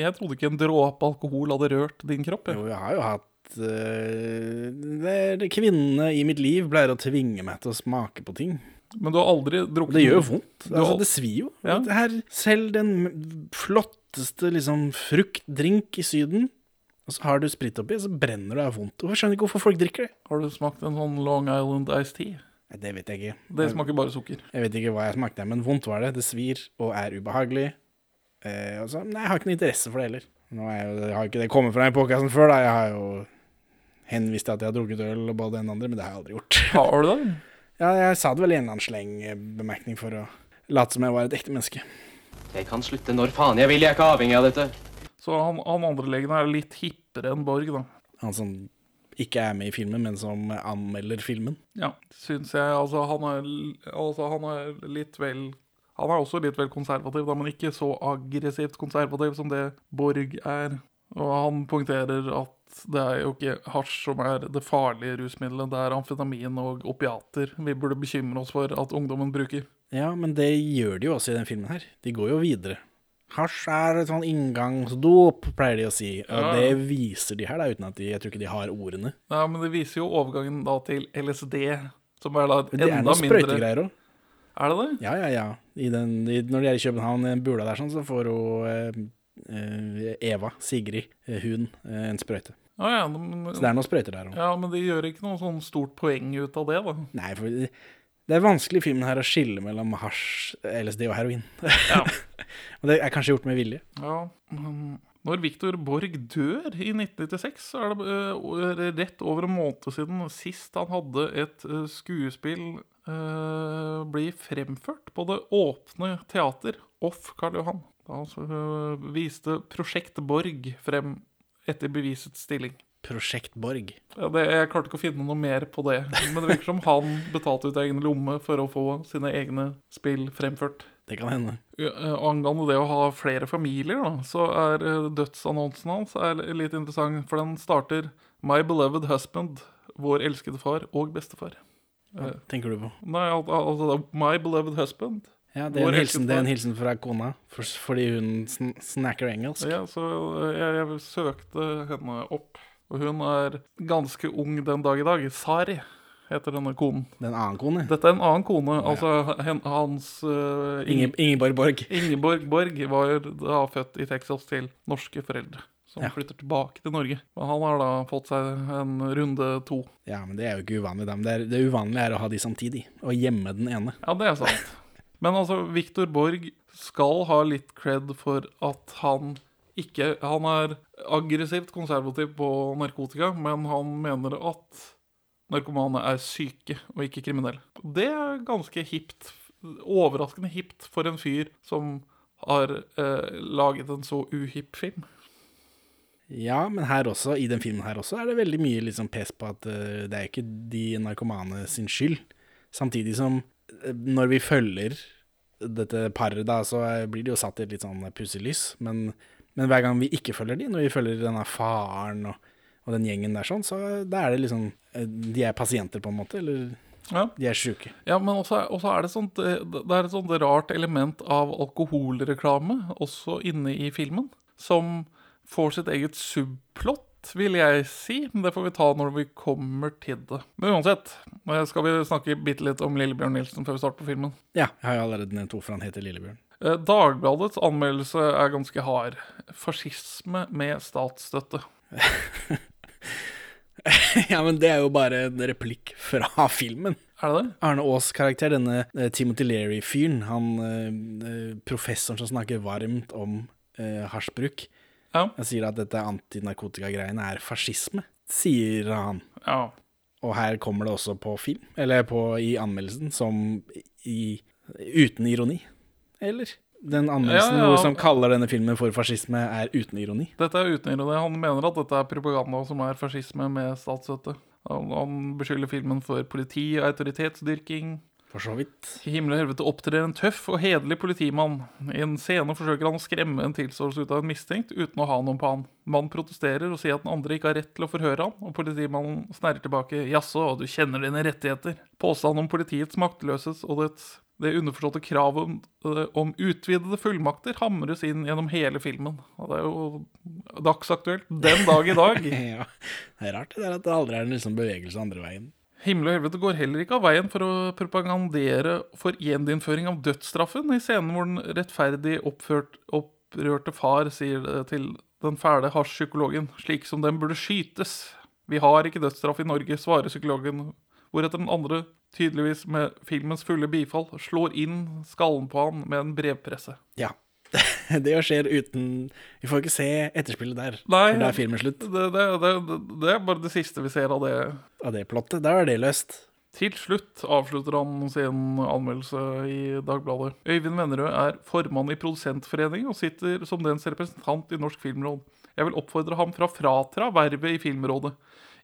Speaker 2: Jeg trodde ikke en dråpe alkohol hadde rørt din kropp. jeg.
Speaker 1: Jo, jeg har jo hatt er Kvinnene i mitt liv pleier å tvinge meg til å smake på ting.
Speaker 2: Men du har aldri drukket
Speaker 1: Det gjør jo vondt. Altså,
Speaker 2: har-
Speaker 1: det svir jo.
Speaker 2: Ja.
Speaker 1: Her, selv den flotteste liksom, fruktdrink i Syden, og så har du sprit oppi, så brenner du av vondt. Hvorfor skjønner ikke hvorfor folk drikker det?
Speaker 2: Har du smakt en sånn Long Island Iced Tea?
Speaker 1: Det vet jeg ikke.
Speaker 2: Det smaker bare sukker.
Speaker 1: Jeg vet ikke hva jeg smakte, men vondt var det. Det svir og er ubehagelig. Eh, og så, nei, jeg har ikke noe interesse for det heller. Nå er jeg, jo- jeg har ikke det kommet fra i podkasten før, da. Jeg har jo henvist til at jeg har drukket øl og både en og andre, men det har jeg aldri gjort.
Speaker 2: Har du det?
Speaker 1: Ja, jeg sa det vel i en eller annen slengbemerkning for å late som jeg var et ekte menneske.
Speaker 4: Jeg kan slutte når faen jeg vil, jeg er ikke avhengig av dette.
Speaker 2: Så han, han andre legen er litt hippere enn Borg, da.
Speaker 1: Han som ikke er med i filmen, men som anmelder filmen.
Speaker 2: Ja, syns jeg. Altså, han er, altså, han er litt vel Han er også litt vel konservativ, da, men ikke så aggressivt konservativ som det Borg er. Og han poengterer at det er jo ikke hasj som er det farlige rusmiddelet, det er amfetamin og opiater vi burde bekymre oss for at ungdommen bruker.
Speaker 1: Ja, men det gjør de jo også i den filmen her. De går jo videre. Hasj er et sånn inngangsdop, pleier de å si. Og
Speaker 2: Ja.
Speaker 1: det viser de her, da, uten at de Jeg tror ikke de har ordene.
Speaker 2: Ja, men det viser jo overgangen da til LSD, som er da enda
Speaker 1: Men det er noen sprøytegreier òg.
Speaker 2: Er det det?
Speaker 1: Ja, ja, ja. I den, i, når de er i København, i den bula der, sånn, så får hun eh, eh, Eva, Sigrid, eh, hun, eh, en sprøyte.
Speaker 2: Ja, ja, men,
Speaker 1: Så det er noen sprøyter der òg.
Speaker 2: ja, men de gjør ikke noe sånn stort poeng ut av det, da.
Speaker 1: Nei, for det er vanskelig i filmen her å skille mellom hasj, LSD og heroin.
Speaker 2: Ja.
Speaker 1: og det er kanskje gjort med vilje.
Speaker 2: Ja, når Victor Borg dør i 1996, så er det uh, rett over en måned siden sist han hadde et uh, skuespill uh, bli fremført på det åpne teater off Karl Johan. Da viste Prosjekt Borg frem etter bevisets stilling.
Speaker 1: Prosjekt Borg.
Speaker 2: Ja, det, jeg klarte ikke å finne noe mer på det, men det virker som han betalte ut egen lomme for å få sine egne spill fremført.
Speaker 1: Det kan hende.
Speaker 2: Ja, eh, Angående det å ha flere familier, da, så er eh, dødsannonsen hans er litt interessant. For den starter 'My beloved husband', vår elskede far og bestefar.
Speaker 1: Hva tenker du på?
Speaker 2: Nei, al altså det er 'My beloved husband'.
Speaker 1: Ja, det er, en hilsen, det er en hilsen fra kona, for, fordi hun sn snakker engelsk.
Speaker 2: Ja, så eh, jeg, jeg søkte henne opp. Og hun er ganske ung den dag i dag. Sari heter denne konen.
Speaker 1: Det er en annen kone.
Speaker 2: Dette er en annen kone. Altså hen, hans uh,
Speaker 1: Inge, Ingeborg Borg.
Speaker 2: Ingeborg Borg var da født i Texas til norske foreldre. Som
Speaker 1: Ja.
Speaker 2: flytter tilbake til Norge. Og han har da fått seg en runde to.
Speaker 1: Ja, men det er jo ikke uvanlig. Det, er, det uvanlige er å ha de samtidig, og gjemme den ene.
Speaker 2: Ja, det er sant. Men altså, Viktor Borg skal ha litt cred for at han ikke Han er aggressivt konservativ på narkotika, men han mener at narkomane er syke og ikke kriminelle. Det er ganske hipt. Overraskende hipt for en fyr som har eh, laget en så uhipp film.
Speaker 1: Ja, men her også, i den filmen her også er det veldig mye liksom pes på at uh, det er ikke de narkomane sin skyld. Samtidig som uh, når vi følger dette paret, da, så blir de jo satt i et litt sånn pussig lys. Men, men hver gang vi ikke følger de, når vi følger denne faren og, og den gjengen der sånn, så da er det liksom eh, De er pasienter, på en måte, eller
Speaker 2: Ja.
Speaker 1: de er sjuke.
Speaker 2: Ja, men også, også er det sånt eh, Det er et sånt rart element av alkoholreklame også inne i filmen, som får sitt eget subplott, vil jeg si. Men det får vi ta når vi kommer til det. Men uansett, eh, skal vi snakke bitte litt om Lillebjørn Nilsen før vi starter på filmen.
Speaker 1: Ja, jeg har allerede nevnt hvorfor han heter Lillebjørn.
Speaker 2: Eh, Dagbladets anmeldelse er ganske hard. Fascisme med statsstøtte.
Speaker 1: ja, men det er jo bare en replikk fra filmen.
Speaker 2: Er det det?
Speaker 1: Arne Aas karakter, denne eh, Timothy Leary-fyren, han eh, professoren som snakker varmt om uh, hasjbruk,
Speaker 2: Ja.
Speaker 1: han sier at dette antinarkotikagreiene er fascisme, sier han.
Speaker 2: Ja.
Speaker 1: Og her kommer det også på film, eller på, i anmeldelsen, som i, uten ironi. Eller? Den anmeldelsen
Speaker 2: Ja, ja.
Speaker 1: som kaller denne filmen for fascisme, er uten ironi.
Speaker 2: Dette er uten ironi. Han mener at dette er propaganda som er fascisme med statsstøtte. Han, han beskylder filmen for politi- og autoritetsdyrking.
Speaker 1: For så vidt.
Speaker 2: I himmel og helvete opptrer en tøff og hederlig politimann. I en scene forsøker han å skremme en tilståelse ut av en mistenkt uten å ha noen på han. Mannen protesterer og sier at den andre ikke har rett til å forhøre han, og politimannen snerrer tilbake. Jaså, du kjenner dine rettigheter. Påstanden om politiets maktløshet og dets det underforståtte kravet om, eh, om utvidede fullmakter hamres inn gjennom hele filmen. Og det er jo dagsaktuelt den dag i dag.
Speaker 1: ja. Det er rart det der at det aldri er en liksom bevegelse andre veien.
Speaker 2: Himmel og helvete går heller ikke av veien for å propagandere for gjeninnføring av dødsstraffen i scenen hvor den rettferdig oppført, opprørte far sier til den fæle hasjpsykologen, slik som den burde skytes. Vi har ikke dødsstraff i Norge, svarer psykologen, hvoretter den andre, tydeligvis med filmens fulle bifall, slår inn skallen på han med en brevpresse.
Speaker 1: Ja. det skjer uten Vi får ikke se etterspillet der.
Speaker 2: Nei,
Speaker 1: for da er filmen slutt.
Speaker 2: Det, det, det, det er bare det siste vi ser av det.
Speaker 1: Av det plottet. Da er det løst.
Speaker 2: Til slutt avslutter han sin anmeldelse i Dagbladet. Øyvind Vennerød er formann i Produsentforeningen og sitter som dens representant i Norsk Filmråd. Jeg vil oppfordre ham fra å fratra vervet i Filmrådet.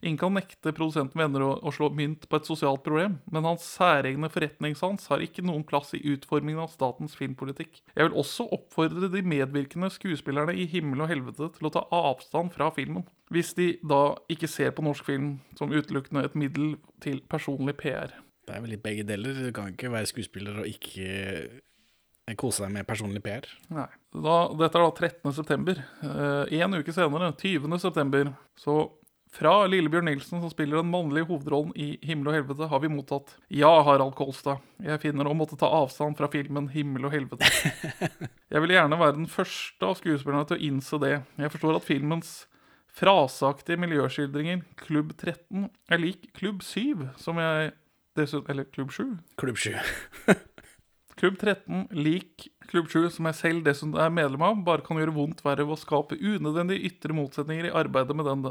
Speaker 2: Ingen kan nekte produsenten venner å, å slå mynt på et sosialt problem, men hans særegne forretningssans har ikke noen plass i utformingen av statens filmpolitikk. Jeg vil også oppfordre de medvirkende skuespillerne i Himmel og helvete til å ta avstand fra filmen, hvis de da ikke ser på norsk film som utelukkende et middel til personlig PR.
Speaker 1: Det er vel litt begge deler. Du kan ikke være skuespiller og ikke eh, kose deg med personlig PR.
Speaker 2: Nei. Da, dette er da 13. september. Eh, en uke senere, 20. september, så fra Lillebjørn Nilsen, som spiller den mannlige hovedrollen i Himmel og helvete, har vi mottatt Ja, Harald Kolstad. Jeg finner å måtte ta avstand fra filmen Himmel og helvete. Jeg vil gjerne være den første av skuespillerne til å innse det. Jeg forstår at filmens fraseaktige miljøskildringer, Klubb 13, er lik Klubb 7, som jeg dessuten Eller Klubb 7?
Speaker 1: Klubb 7.
Speaker 2: Klubb 13, lik Klubb 7, som jeg selv dessuten er medlem av, bare kan gjøre vondt verre ved å skape unødvendige ytre motsetninger i arbeidet med den,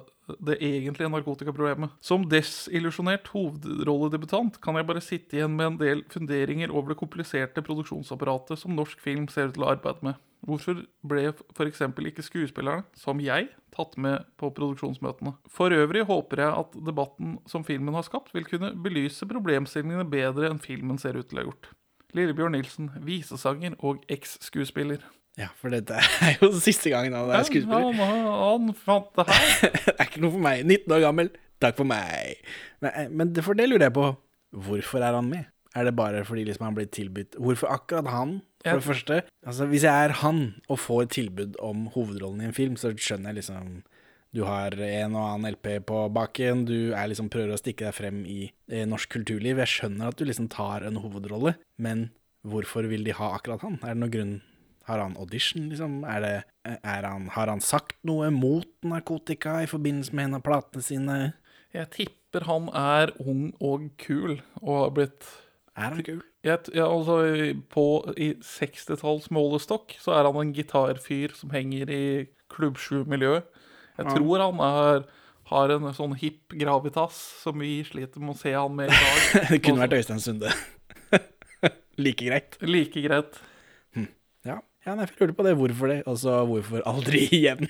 Speaker 2: det egentlige narkotikaproblemet. Som desillusjonert hovedrolledebutant kan jeg bare sitte igjen med en del funderinger over det kompliserte produksjonsapparatet som norsk film ser ut til å arbeide med. Hvorfor ble f.eks. ikke skuespillerne, som jeg, tatt med på produksjonsmøtene? For øvrig håper jeg at debatten som filmen har skapt, vil kunne belyse problemstillingene bedre enn filmen ser ut til å ha gjort. Lillebjørn Nilsen, visesanger og eks-skuespiller.
Speaker 1: Ja, for dette er jo siste gangen han er skuespiller.
Speaker 2: Han, han fant det her.
Speaker 1: det er ikke noe for meg. 19 år gammel. Takk for meg. Men, eh, men for det lurer jeg på. Hvorfor er han med? Er det bare fordi liksom han blir tilbudt Hvorfor akkurat han, for
Speaker 2: ja.
Speaker 1: det første? Altså, Hvis jeg er han og får tilbud om hovedrollen i en film, så skjønner jeg liksom Du har en og annen LP på baken, du liksom prøver å stikke deg frem i eh, norsk kulturliv. Jeg skjønner at du liksom tar en hovedrolle, men hvorfor vil de ha akkurat han? Er det noen grunn Har han audition, liksom? Er det, er han, har han sagt noe mot narkotika i forbindelse med en av platene sine?
Speaker 2: Jeg tipper han er ung og kul og har blitt
Speaker 1: Er han kul?
Speaker 2: jeg, ja, altså, på, I 60-talls målestokk så er han en gitarfyr som henger i Klubb 7-miljøet. Jeg tror han er, har en sånn hipp gravitas som vi sliter med å se han med i dag.
Speaker 1: Det kunne vært Øystein Sunde. like greit.
Speaker 2: Like greit.
Speaker 1: Ja, ja nei, jeg lurte på det. Hvorfor det? Altså, hvorfor aldri igjen?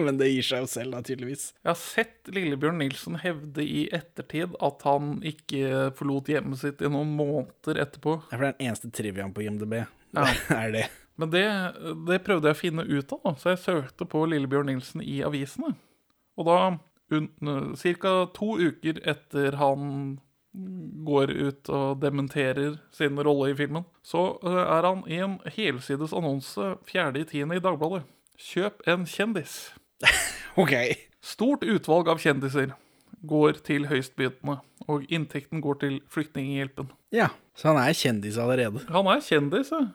Speaker 1: Men det gir seg jo selv, da, tydeligvis.
Speaker 2: Jeg har sett Lillebjørn Nilsen hevde i ettertid at han ikke forlot hjemmet sitt i noen måneder etterpå.
Speaker 1: Ja, for det er den eneste triviaen på IMDb.
Speaker 2: Ja.
Speaker 1: er det.
Speaker 2: Men det, det prøvde jeg å finne ut av, da. så jeg søkte på Lillebjørn Nilsen i avisene. Og da, ca. to uker etter han går ut og dementerer sin rolle i filmen, så er han i en helsides annonse 4.10. i Dagbladet. Kjøp en kjendis.
Speaker 1: OK.
Speaker 2: Stort utvalg av kjendiser går til høystbydende, og inntekten går til Flyktninghjelpen.
Speaker 1: Ja, så han er kjendis allerede.
Speaker 2: Han er kjendis, ja.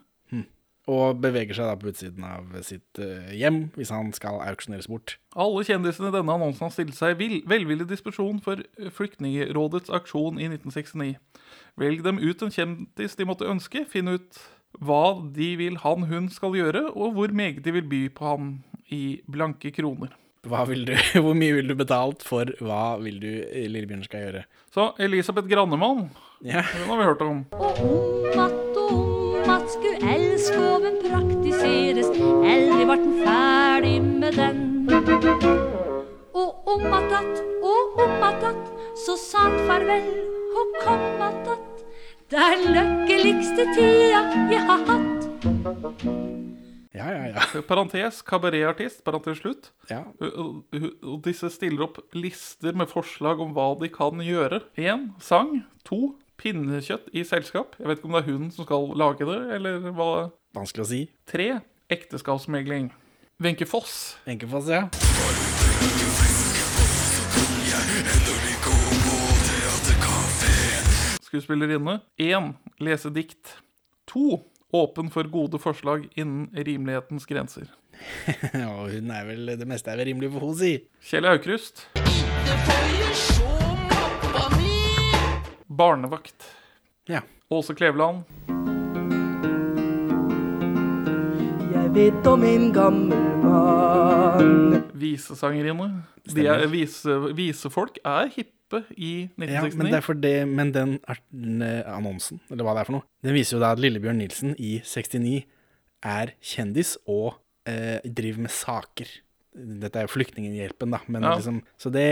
Speaker 1: Og beveger seg da på utsiden av sitt eh, hjem hvis han skal auksjoneres bort.
Speaker 2: Alle kjendisene i denne annonsen har stilt seg i velvillig disposisjon for Flyktningerådets aksjon i 1969. Velg dem ut en kjendis de måtte ønske, finn ut hva de vil han hun skal gjøre, og hvor meget de vil by på ham i blanke kroner.
Speaker 1: Hva vil du, hvor mye vil du betalt for hva vil du eh, Lillebjørn skal gjøre?
Speaker 2: Så Elisabeth Grannemann,
Speaker 1: Ja,
Speaker 2: den har vi hørt om.
Speaker 5: Og om at og om at sku elskoven praktiseres, aldri vart den ferdig med den. Og om at att, og om at att, så sa han farvel og kom att. Det er den lykkeligste tida jeg har hatt.
Speaker 1: Ja, ja, ja.
Speaker 2: Parentes kabaretartist, parentes slutt.
Speaker 1: ja.
Speaker 2: Og, og disse stiller opp lister med forslag om hva de kan gjøre. Én sang. To pinnekjøtt i selskap. Jeg vet ikke om det er hun som skal lage det, eller hva.
Speaker 1: Vanskelig å si.
Speaker 2: Tre ekteskapsmegling. Wenche Foss.
Speaker 1: Enkefoss, ja.
Speaker 2: skuespillerinne. Én lese dikt. To åpen for gode forslag innen rimelighetens grenser.
Speaker 1: Og hun er vel Det meste er vel rimelig for henne, si.
Speaker 2: Kjell Aukrust. Barnevakt.
Speaker 1: Ja.
Speaker 2: Åse Kleveland.
Speaker 6: Jeg vet om en gammel mann
Speaker 2: Visesangerinne. De er, vise, visefolk er hippe i
Speaker 1: Ja,
Speaker 2: 1969.
Speaker 1: men, det er for det, men den eh, annonsen, eller hva det er for noe, den viser jo da at Lillebjørn Nilsen i 69 er kjendis og eh, driver med saker. Dette er jo Flyktninghjelpen, da. Men
Speaker 2: Ja.
Speaker 1: liksom, så det,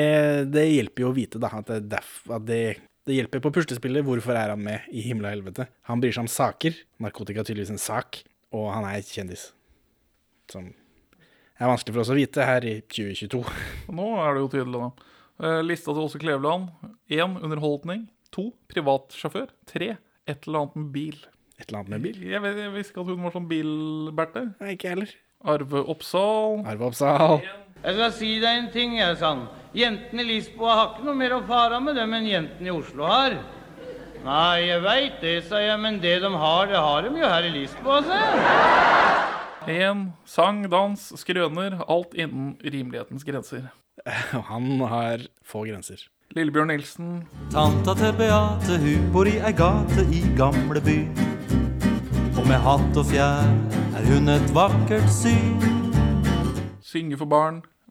Speaker 1: det hjelper jo å vite da, at, det, at det, det hjelper på puslespillet. Hvorfor er han med i himmel og helvete? Han bryr seg om saker. Narkotika er tydeligvis en sak, og han er kjendis. Som er vanskelig for oss å vite her i 2022.
Speaker 2: Nå er det jo tydelig, da. Eh, lista til Åse Kleveland. Én underholdning. To privatsjåfør. Tre et eller annet med bil.
Speaker 1: Et eller annet med bil.
Speaker 2: Jeg, vet, jeg visste ikke at hun var sånn bil-Berthe.
Speaker 1: Nei, ikke jeg heller.
Speaker 2: Arve Oppsal.
Speaker 1: Arve Oppsal.
Speaker 7: Jeg skal si deg en ting, jeg, sa han. Jentene i Lisboa har ikke noe mer å fare med dem enn jentene i Oslo har. Nei, jeg veit det, sa jeg, men det de har, det har de jo her i Lisboa, sa jeg.
Speaker 2: En sang, dans, skrøner. Alt innen rimelighetens grenser.
Speaker 1: Og han har få grenser.
Speaker 2: Lillebjørn Nilsen.
Speaker 8: Tanta til Beate, hun bor i ei gate i gamleby. Og med hatt og fjær er hun et vakkert syn.
Speaker 2: Synge for barn.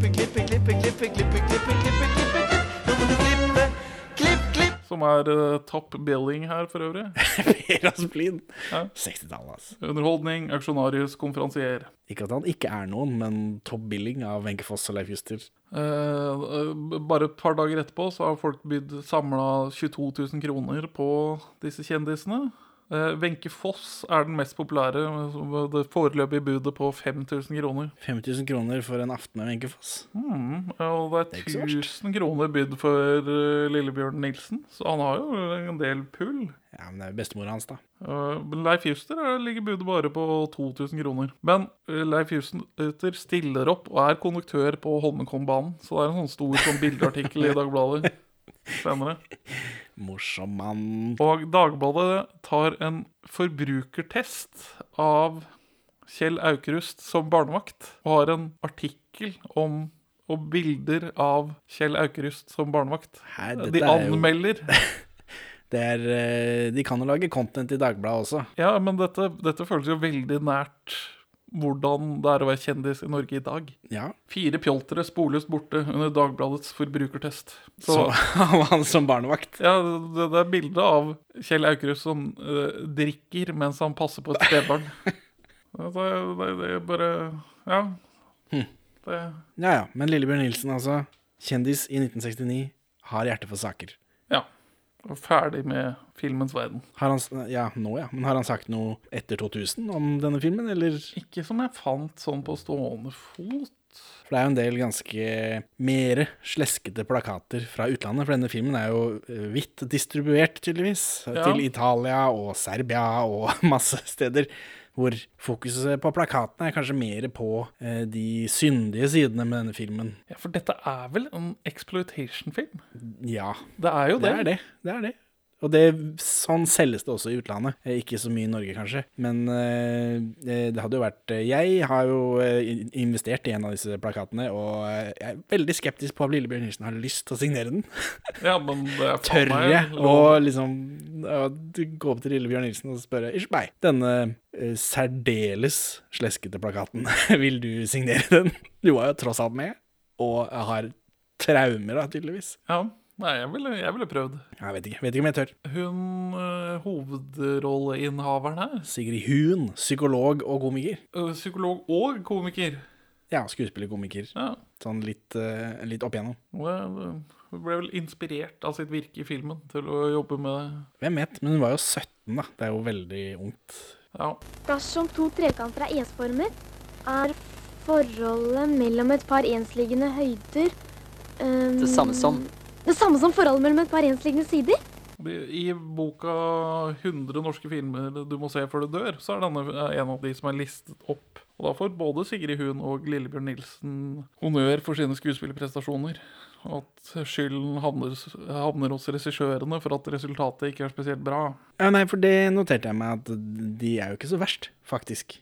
Speaker 8: klippe, klippe, klippe, klippe, klippe, klippe, klippe, klippe, klippe, Nå må du klippe, klipp, klipp.
Speaker 2: Som er uh, top billing her for øvrig.
Speaker 1: Per Asplin.
Speaker 2: Ja.
Speaker 1: 60-tallet, altså.
Speaker 2: Underholdning, auksjonarius, konferansier.
Speaker 1: Ikke at han ikke er noen, men topp billing av Wenche Foss og Leif Juster.
Speaker 2: Eh, eh, bare et par dager etterpå så har folk bydd samla 22 000 kroner på disse kjendisene. Eh, Wenche Foss er den mest populære, det foreløpige budet på 5000 kroner.
Speaker 1: 5000 kroner for en aften med Wenche Foss.
Speaker 2: Mm, og det
Speaker 1: er
Speaker 2: er
Speaker 1: ikke så verst.
Speaker 2: 1000 kroner bydd for eh, Lillebjørn Nilsen, så han har jo en del pull.
Speaker 1: Ja, men det er jo bestemora hans, da.
Speaker 2: Leif Juster er- ligger budet bare på 2000 kroner. Men Leif Juster stiller opp og er konduktør på Holmenkollbanen. Så det er en sånn stor sånn bildeartikkel i Dagbladet senere.
Speaker 1: Morsom mann.
Speaker 2: Og Dagbladet tar en forbrukertest av Kjell Aukrust som barnevakt, og har en artikkel om og bilder av Kjell Aukrust som barnevakt.
Speaker 1: Her,
Speaker 2: De
Speaker 1: er jo-
Speaker 2: anmelder.
Speaker 1: Det er, eh, de kan jo lage content i Dagbladet også.
Speaker 2: Ja, men dette, dette føles jo veldig nært hvordan det er å være kjendis i Norge i dag.
Speaker 1: Ja,
Speaker 2: Fire pjoltere sporløst borte under Dagbladets forbrukertest. Så,
Speaker 1: så han som barnevakt.
Speaker 2: ja, det, det er bilde av Kjell Aukrust som uh, drikker mens han passer på et spedbarn. det er bare Ja.
Speaker 1: Hm.
Speaker 2: Det,
Speaker 1: Ja ja, men Lillebjørn Nilsen, altså. Kjendis i 1969. Har hjerte for saker.
Speaker 2: ja. Og ferdig med filmens verden.
Speaker 1: Har han, ja, nå ja. Men har han sagt noe etter 2000 om denne filmen, eller?
Speaker 2: Ikke som jeg fant sånn på stående fot.
Speaker 1: For det er jo en del ganske mere sleskete plakater fra utlandet. For denne filmen er jo eh, vidt distribuert, tydeligvis.
Speaker 2: Ja.
Speaker 1: Til Italia og Serbia og masse steder. Hvor fokuset på plakatene er kanskje mer på eh, de syndige sidene med denne filmen.
Speaker 2: Ja, For dette er vel en exploitation-film?
Speaker 1: Ja,
Speaker 2: Det er jo
Speaker 1: det
Speaker 2: det.
Speaker 1: er det. Det er det. Og det, sånn selges det også i utlandet. Eh, Ikke så mye i Norge, kanskje. Men eh, det det hadde jo vært eh, Jeg har jo eh, investert i en av disse plakatene, og eh, jeg er veldig skeptisk på om Lillebjørn Nilsen har lyst til å signere den.
Speaker 2: Ja, men det er
Speaker 1: Tør jeg å liksom gå opp til Lillebjørn Nilsen og spørre Unnskyld meg, denne eh, særdeles sleskete plakaten, vil du signere den? Du var jo tross alt med, og har traumer da, tydeligvis.
Speaker 2: Ja, nei, jeg ville, jeg ville prøvd.
Speaker 1: Jeg vet ikke, vet ikke om jeg tør.
Speaker 2: Hun øh, hovedrolleinnehaveren her,
Speaker 1: Sigrid Hun, psykolog og komiker.
Speaker 2: øh, psykolog og komiker.
Speaker 1: Ja, skuespiller-komiker.
Speaker 2: Ja,
Speaker 1: Sånn litt, eh, litt opp igjennom.
Speaker 2: Hun hun ble vel inspirert av sitt virke i filmen til å jobbe med det.
Speaker 1: Hvem vet, men hun var jo 17 da. Det er jo veldig ungt.
Speaker 2: Ja.
Speaker 9: Dersom to trekanter er ensformet, er forholdet mellom et par ensliggende høyder um,
Speaker 10: Det samme som
Speaker 9: Det samme som forholdet mellom et par ensliggende sider?
Speaker 2: I boka 100 norske filmer du må se før du dør, så er denne en av de som er listet opp. Og da får både Sigrid Hun og Lillebjørn Nilsen honnør for sine skuespillerprestasjoner. At skylden havner, havner hos regissørene for at resultatet ikke er spesielt bra.
Speaker 1: Ja, nei, for det noterte jeg meg at de er jo ikke så verst, faktisk.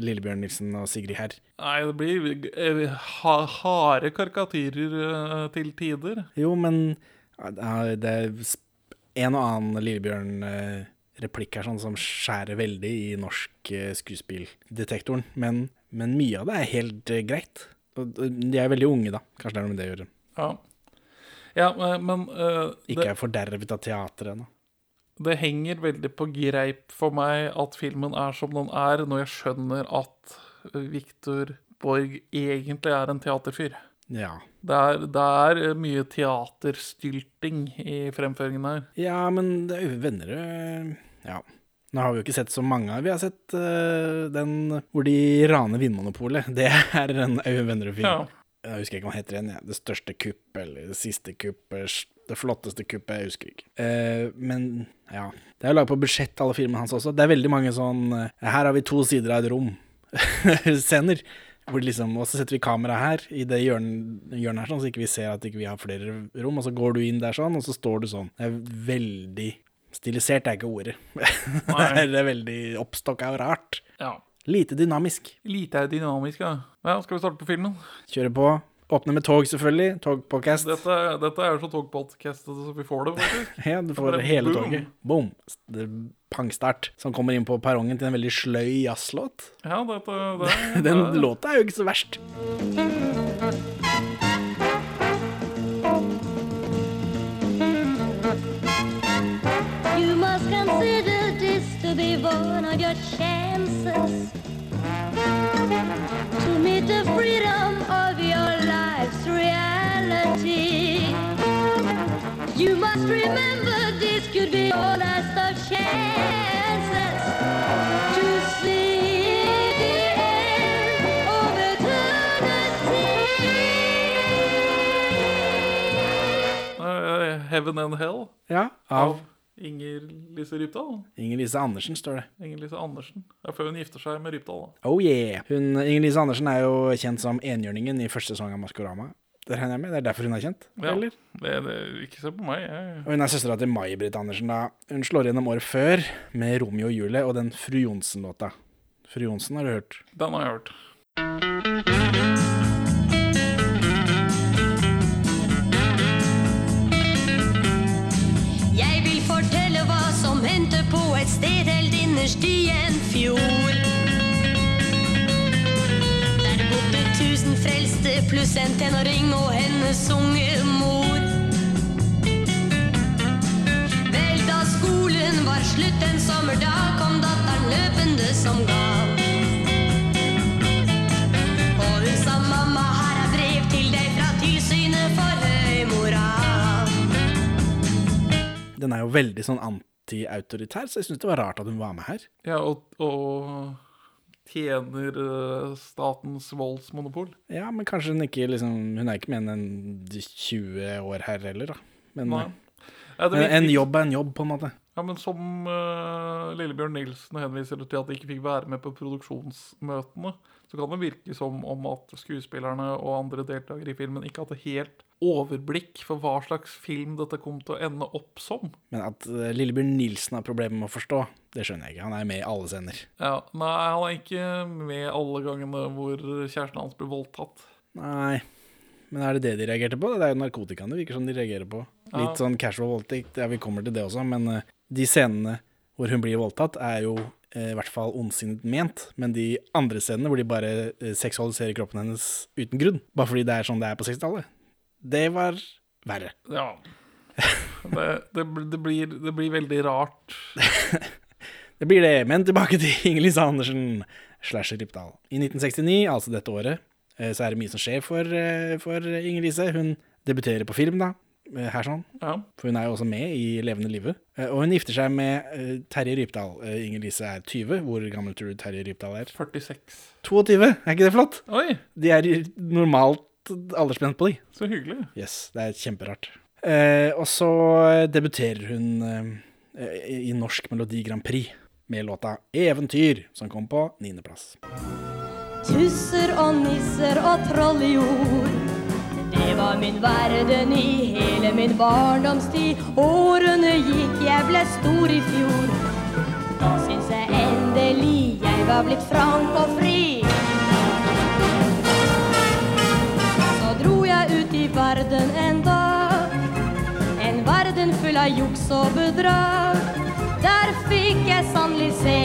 Speaker 1: Lillebjørn Nilsen og Sigrid Herr.
Speaker 2: Nei, det blir eh, ha, harde karikatyrer eh, til tider.
Speaker 1: Jo, men det er en og annen Lillebjørn-replikk her sånn som skjærer veldig i norsk eh, skuespilldetektoren. Men, men mye av det er helt eh, greit. De er veldig unge, da. Kanskje det er noe med det å gjøre.
Speaker 2: Ja, ja men, eh,
Speaker 1: Ikke er fordervet av teatret ennå.
Speaker 2: Det henger veldig på greip for meg at filmen er som den er, når jeg skjønner at Viktor Borg egentlig er en teaterfyr.
Speaker 1: Ja.
Speaker 2: Det er, det er eh, mye teaterstylting i fremføringen her.
Speaker 1: ja, men det er venner øh, Ja. Nå har vi jo ikke sett så mange Vi har sett uh, den hvor de raner Vinmonopolet. Det er en Øyvind Vennerud-film.
Speaker 2: Ja.
Speaker 1: Jeg husker ikke hva den heter igjen. Ja. Det største kupp, eller det siste kupp, eller s- det flotteste kuppet, jeg husker ikke. Uh, men ja. Det er jo laget på budsjett, alle filmene hans også. Det er veldig mange sånn uh, Her har vi to sider av et rom. Scener. Hvor liksom, og så setter vi kamera her, i det hjørnet, hjørnet her, sånn, så ikke vi ser at ikke vi har flere rom. Og så går du inn der sånn, og så står du sånn. Det er veldig Stilisert er ikke ordet. det er veldig oppstokka og rart.
Speaker 2: Ja.
Speaker 1: Lite dynamisk.
Speaker 2: Lite dynamisk, ja. ja. Skal vi starte på filmen?
Speaker 1: Kjøre på. Åpne med tog, selvfølgelig. Togpodcast.
Speaker 2: Dette, dette er så togpodcastet så vi får det, faktisk.
Speaker 1: Ja, du får
Speaker 2: det
Speaker 1: hele
Speaker 2: boom.
Speaker 1: toget. Boom. Det pangstart. Som kommer inn på perrongen til en veldig sløy jazzlåt.
Speaker 2: Ja, dette det,
Speaker 1: Den
Speaker 2: det-
Speaker 1: låta er jo ikke så verst.
Speaker 5: You must consider this to be one of your chances to meet the freedom of your You must remember this could be your last of chances to see the end of eternity.
Speaker 2: Eh, Heaven and Hell
Speaker 1: Ja,
Speaker 2: av
Speaker 1: av
Speaker 2: Inger Lise Rypdal.
Speaker 1: Inger Lise Andersen, står det.
Speaker 2: Inger Lise Andersen. Det er før hun gifter seg med Rypdal. da.
Speaker 1: Oh yeah. Hun, Inger Lise Andersen er jo kjent som enhjørningen i første sesong av Maskorama. Det regner jeg med. Det er derfor hun er kjent?
Speaker 2: Ja.
Speaker 1: Eller?
Speaker 2: Det, det, ikke se på meg. Jeg,
Speaker 1: Og hun er søstera til May-Britt Andersen. da. Hun slår gjennom året før med Romeo og Julie og den Fru Johnsen-låta. Fru Johnsen har du hørt?
Speaker 2: den har jeg hørt.
Speaker 5: Jeg vil fortelle hva som hendte på et sted helt innerst i en fjord. En tenåring og hennes unge mor. Vel, da skolen var slutt en sommerdag, kom datteren løpende som gal. Og hun sa mamma, her er brev til deg fra tilsynet for høy moral.
Speaker 1: Den er jo veldig sånn anti-autoritær, så jeg syns det var rart at hun var med her.
Speaker 2: Ja, og, og tjener eh, statens voldsmonopol.
Speaker 1: Ja, men kanskje hun ikke liksom Hun er ikke mer enn en 20 år her heller, da. Men
Speaker 2: Nei. Ja, det
Speaker 1: en, en jobb er en jobb, på en måte.
Speaker 2: Ja, men som uh, Lillebjørn Nilsen henviser til at de ikke fikk være med på produksjonsmøtene, så kan det virke som om at skuespillerne og andre deltakere i filmen ikke hadde helt overblikk for hva slags film dette kom til å ende opp som.
Speaker 1: Men at eh, Lillebjørn Nilsen har problemer med å forstå, det skjønner jeg ikke. Han er med i alle scener.
Speaker 2: Ja, Nei, han er ikke med alle gangene hvor kjæresten hans blir voldtatt.
Speaker 1: Nei. Men er det det de reagerte på? Det er jo narkotikaen det virker som de reagerer på.
Speaker 2: Ja.
Speaker 1: Litt sånn casual voldtekt. Ja, vi kommer til det også, men eh, de scenene hvor hun blir voldtatt, er jo i hvert fall ondsinnet ment. Men de andre scenene hvor de bare eh, seksualiserer kroppen hennes uten grunn, bare fordi det er sånn det er på 60-tallet, det var verre.
Speaker 2: Ja. Det, det, det, blir, det blir veldig rart.
Speaker 1: Det blir det, men tilbake til Inger-Lise Andersen slash Rypdal. I 1969, altså dette året, eh, så er det mye som skjer for, eh, for Inger-Lise. Hun debuterer på film, da. Eh, Her sånn.
Speaker 2: Ja.
Speaker 1: For hun er jo også med i Levende livet. Eh, Og hun gifter seg med eh, Terje Rypdal. Eh, Inger-Lise er 20. Hvor gammel tror du Terje Rypdal er?
Speaker 2: 46.
Speaker 1: 22, er ikke det flott?
Speaker 2: Oi,
Speaker 1: De er normalt aldersspent på de.
Speaker 2: så hyggelig.
Speaker 1: Yes, det er kjemperart. Eh, og så debuterer hun eh, i Norsk Melodi Grand Prix med låta 'Eventyr', som kom på niendeplass.
Speaker 5: Tusser og nisser og troll i jord. Det var min verden i hele min barndomstid. Årene gikk, jeg ble stor i fjor. Da syns jeg endelig jeg var blitt frank og fri. Så dro jeg ut i verden en dag. En verden full av juks og bedrag. Der fikk jeg sannelig se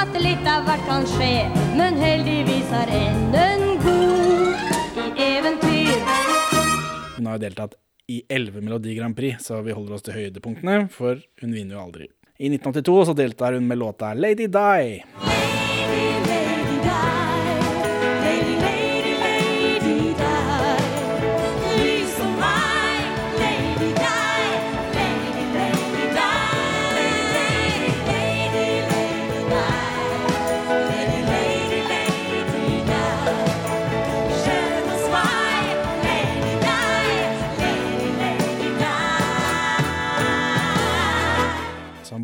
Speaker 5: at litt av hvert kan skje. Men heldigvis er enden god i eventyr.
Speaker 1: Hun har jo deltatt i elleve Melodi Grand Prix, så vi holder oss til høydepunktene, for hun vinner jo aldri. I 1982 så deltar hun med låta 'Lady Die'.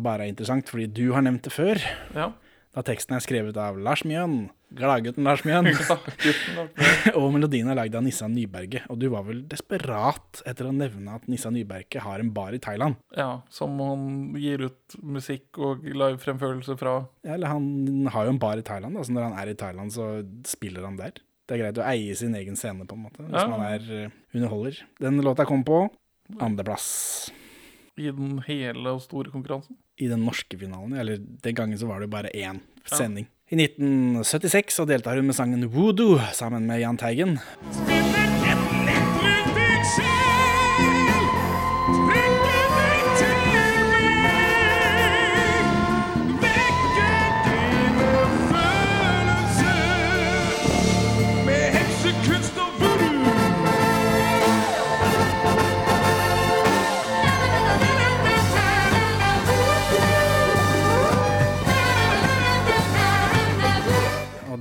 Speaker 1: Som bare er interessant fordi du har nevnt det før.
Speaker 2: Ja.
Speaker 1: Da teksten er skrevet av Lars Mjøen, gladgutten Lars Mjøen. Og melodien er lagd av Nissa Nyberget. Og du var vel desperat etter å nevne at Nissa Nyberget har en bar i Thailand?
Speaker 2: Ja, som han gir ut musikk og livefremførelse fra.
Speaker 1: Ja, eller han har jo en bar i Thailand, da, så når han er i Thailand, så spiller han der. Det er greit å eie sin egen scene, på en måte, hvis
Speaker 2: Ja.
Speaker 1: man er eh, underholder. Den låta kom på andreplass
Speaker 2: I den hele og store konkurransen.
Speaker 1: I den norske finalen. Eller den gangen så var det bare én sending. I 1976 så deltar hun med sangen 'Voodoo' sammen med Jahn Teigen. Og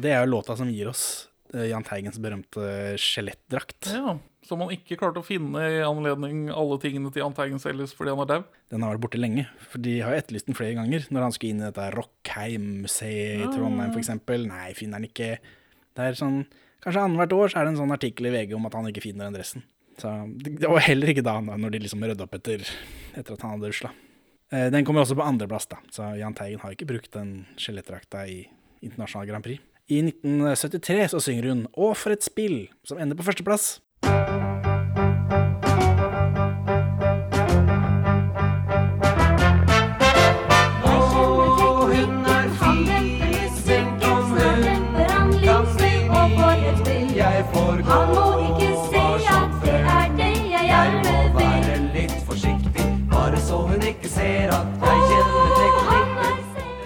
Speaker 1: det er jo låta som gir oss eh, Jahn Teigens berømte skjelettdrakt.
Speaker 2: Ja, Som han ikke klarte å finne i anledning alle tingene til Jahn Teigen selges fordi han er dau.
Speaker 1: Den har vært borte lenge, for de har etterlyst den flere ganger. Når han skulle inn i dette Rockheim-museet i Trondheim, f.eks. Nei, finner han ikke. Det er sånn, Kanskje annethvert år så er det en sånn artikkel i VG om at han ikke finner den dressen. Så Det det var heller ikke da, når de liksom rydda opp etter, etter at han hadde rusla. Eh, Den kommer også på andreplass, da, så Jahn Teigen har ikke brukt den skjelettdrakta i internasjonal Grand Prix. I 1973 så synger hun 'Å, for et spill', som ender på førsteplass.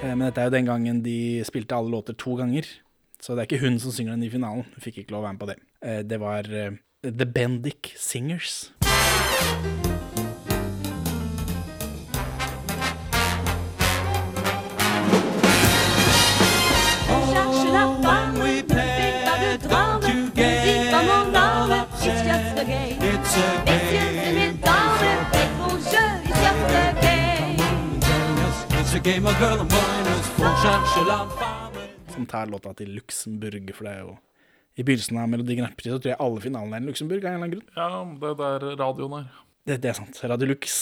Speaker 1: Eh, Men dette er jo den gangen de spilte alle låter to ganger. Så det er ikke hun som synger den i finalen. Hun fikk ikke lov å være med på det. Eh, Det var eh, The Bendik Singers.
Speaker 8: Game. of girl and boy
Speaker 1: som tar låta til Luxembourg, for det er jo I begynnelsen av Melodi Grand Prix så tror jeg alle finalene er i Luxembourg av en eller annen grunn.
Speaker 2: Ja, det er der radioen er.
Speaker 1: Det, det er sant. Radio Lux.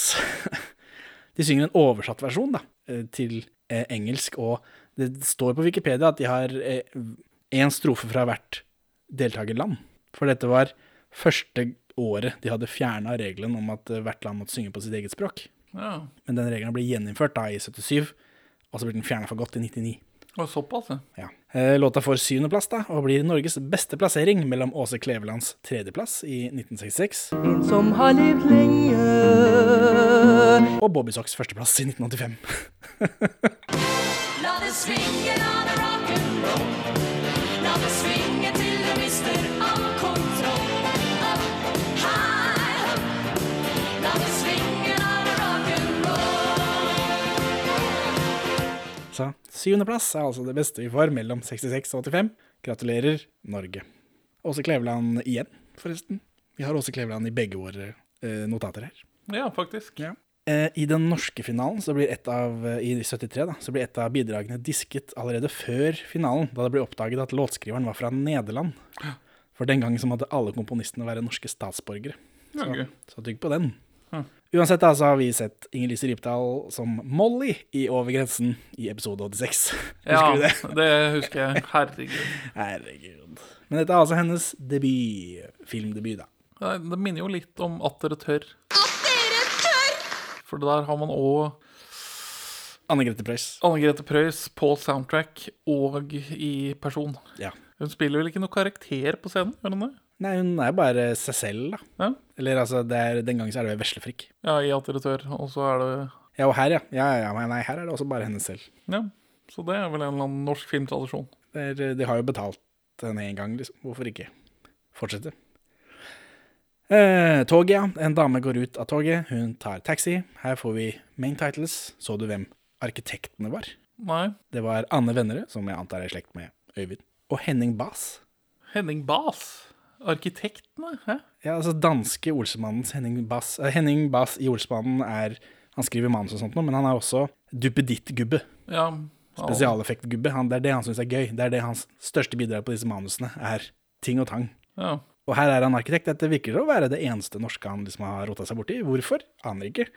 Speaker 1: De synger en oversatt versjon da, eh, til eh, engelsk, og det står på Wikipedia at de har én strofe fra hvert deltakerland. For dette var første året de hadde fjerna regelen om at eh, hvert land måtte synge på sitt eget språk.
Speaker 2: Ja,
Speaker 1: Men den regelen ble gjeninnført da i 77, og så ble den fjerna for godt i 99.
Speaker 2: og såpass, ja.
Speaker 1: Ja. Eh, Låta får syvendeplass da, og blir Norges beste plassering mellom Åse Klevelands tredjeplass i 1966
Speaker 10: En som har levd lenge.
Speaker 1: og Bobby Socks førsteplass i 1985.
Speaker 8: La det svinge, la det
Speaker 1: Så syvendeplass er altså det beste vi får mellom 66 og 85. Gratulerer, Norge. Åse Kleveland igjen, forresten. Vi har Åse Kleveland i begge våre eh, notater her.
Speaker 2: Ja, faktisk.
Speaker 1: Ja. Eh, I den norske finalen, så blir et av, eh, i 73, da, så blir et av bidragene disket allerede før finalen, da det ble oppdaget at låtskriveren var fra Nederland. For den gangen så måtte alle komponistene være norske statsborgere. Så, så tygg på den. Uansett da, så har vi sett Inger-Lise Rypdal som Molly i Over grensen i episode 86. Husker
Speaker 2: Ja,
Speaker 1: du det?
Speaker 2: det husker jeg. Herregud.
Speaker 1: Herregud. Men dette er altså hennes debut, filmdebut, da.
Speaker 2: Det minner jo litt om At dere tør. For der har man òg
Speaker 1: Anne Grete Preus.
Speaker 2: Anne Grete Preus på soundtrack og i person.
Speaker 1: Ja.
Speaker 2: Hun spiller vel ikke noe karakter på scenen? gjør hun det?
Speaker 1: Nei, hun er bare seg selv, da.
Speaker 2: Ja.
Speaker 1: Eller altså, er, den gangen så er det veslefrikk.
Speaker 2: Ja, i At. Og så er det
Speaker 1: Ja, og her, ja. Ja, ja. Men nei, her er det også bare henne selv.
Speaker 2: Ja. Så det er vel en eller annen norsk filmtradisjon.
Speaker 1: Er, de har jo betalt henne én gang, liksom. Hvorfor ikke fortsette? Eh, toget, ja. En dame går ut av toget. Hun tar taxi. Her får vi main titles. Så du hvem arkitektene var?
Speaker 2: Nei.
Speaker 1: Det var Anne Vennerød, som jeg antar er i slekt med Øyvind, og Henning Bas.
Speaker 2: Henning Baas. Arkitektene? Hæ?
Speaker 1: Ja, altså danske Olsemannens Henning Bass. Eh, Henning Bass i Olsemannen er Han skriver manus og sånt noe, men han er også duppeditt-gubbe.
Speaker 2: Ja.
Speaker 1: Spesialeffekt-gubbe. Det er det han syns er gøy. Det er det hans største bidrag på disse manusene er ting og tang.
Speaker 2: Ja.
Speaker 1: Og her er han arkitekt. Dette virker å være det eneste norske han liksom har rota seg borti. Hvorfor? Aner ikke.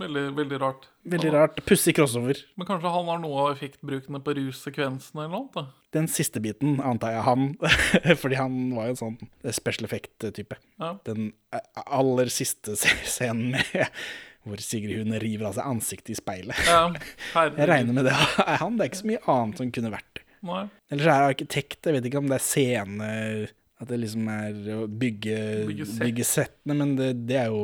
Speaker 2: Veldig, veldig rart.
Speaker 1: Veldig rart. Pussig crossover.
Speaker 2: Men kanskje han har noe av effektbrukene på russekvensene eller noe? da?
Speaker 1: Den siste biten antar jeg han, fordi han var jo en sånn special effect-type.
Speaker 2: Ja.
Speaker 1: Den eh, aller siste scenen med hvor Sigrid Hund river av seg ansiktet i speilet.
Speaker 2: Ja.
Speaker 1: Jeg regner med det er han. Det er ikke så mye annet som kunne vært det. Eller så er jeg arkitekt. Jeg vet ikke om det er scene At det liksom er å bygge,
Speaker 2: Bygge
Speaker 1: bygge, settene, men det, det er jo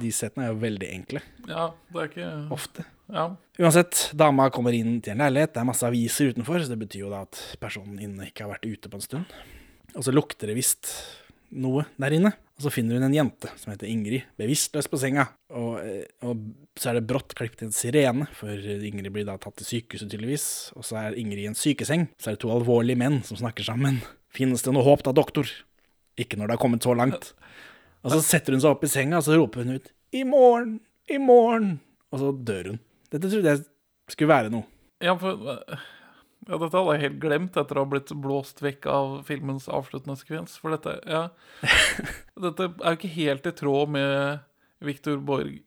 Speaker 1: De settene er jo veldig enkle.
Speaker 2: Ja, det er ikke
Speaker 1: Ofte.
Speaker 2: Ja.
Speaker 1: Uansett, dama kommer inn til en leilighet, det er masse aviser utenfor, så det betyr jo da at personen inne ikke har vært ute på en stund. Og så lukter det visst noe der inne. Og så finner hun en jente som heter Ingrid, bevisstløs på senga. Og, eh, og så er det brått klippet en sirene, for Ingrid blir da tatt til sykehuset tydeligvis. Og så er Ingrid i en sykeseng. Så er det to alvorlige menn som snakker sammen. Finnes det noe håp da, doktor? Ikke når det har kommet så langt. Og så setter hun seg opp i senga, og så roper hun ut I morgen! I morgen! Og så dør hun. Dette trodde jeg skulle være noe.
Speaker 2: Ja, for ja, dette hadde jeg helt glemt etter å ha blitt blåst vekk av filmens avsluttende sekvens. For dette, ja, dette er jo ikke helt i tråd med Victor Borg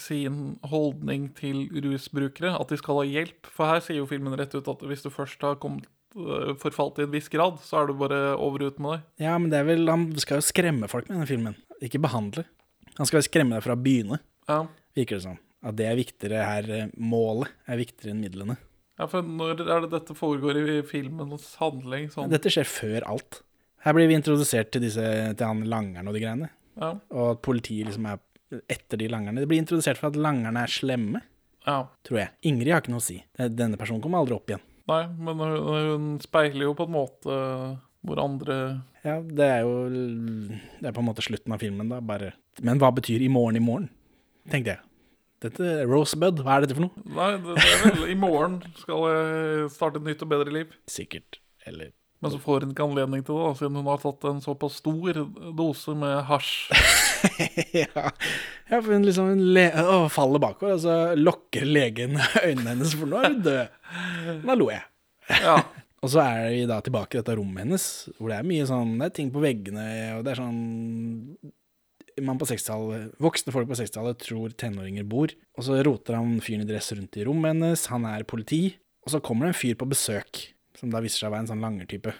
Speaker 2: sin holdning til rusbrukere, at de skal ha hjelp. For her sier jo filmen rett ut at hvis du først har kommet øh, forfalt i en viss grad, så er du bare over ut med deg.
Speaker 1: Ja, men det er vel Han skal jo skremme folk med denne filmen, ikke behandle. Han skal jo skremme deg fra å begynne,
Speaker 2: Ja.
Speaker 1: virker det som. At det er viktigere her. eh, Målet er viktigere enn midlene.
Speaker 2: ja, for når er det dette foregår i filmens handling? Sånn?
Speaker 1: Dette skjer før alt. Her blir vi introdusert til, disse, til han langeren og de greiene.
Speaker 2: Ja.
Speaker 1: Og at politiet liksom er etter de langerne. Det blir introdusert for at langerne er slemme,
Speaker 2: Ja.
Speaker 1: tror jeg. Ingrid har ikke noe å si. Denne personen kommer aldri opp igjen.
Speaker 2: Nei, men hun, hun speiler jo på en måte hvor andre
Speaker 1: Ja, det er jo Det er på en måte slutten av filmen, da. Bare Men hva betyr 'i morgen, i morgen'? tenkte jeg. Dette Rosebud, hva er dette for noe?
Speaker 2: Nei, det, det er vel I morgen skal jeg starte et nytt og bedre liv.
Speaker 1: Sikkert. Eller
Speaker 2: Men så får hun ikke anledning til det, da, siden hun har tatt en såpass stor dose med hasj.
Speaker 1: ja. ja, for hun liksom hun le å, faller bakover, og så lokker legen øynene hennes, for nå er hun død. Da lo jeg.
Speaker 2: Ja.
Speaker 1: Og så er vi da tilbake i dette rommet hennes, hvor det er mye sånn Det er ting på veggene, og det er sånn man på 60-tallet, Voksne folk på 60-tallet tror tenåringer bor. Og så roter han fyren i dress rundt i rommet hennes, han er politi. Og så kommer det en fyr på besøk, som da viser seg å være en sånn langertype.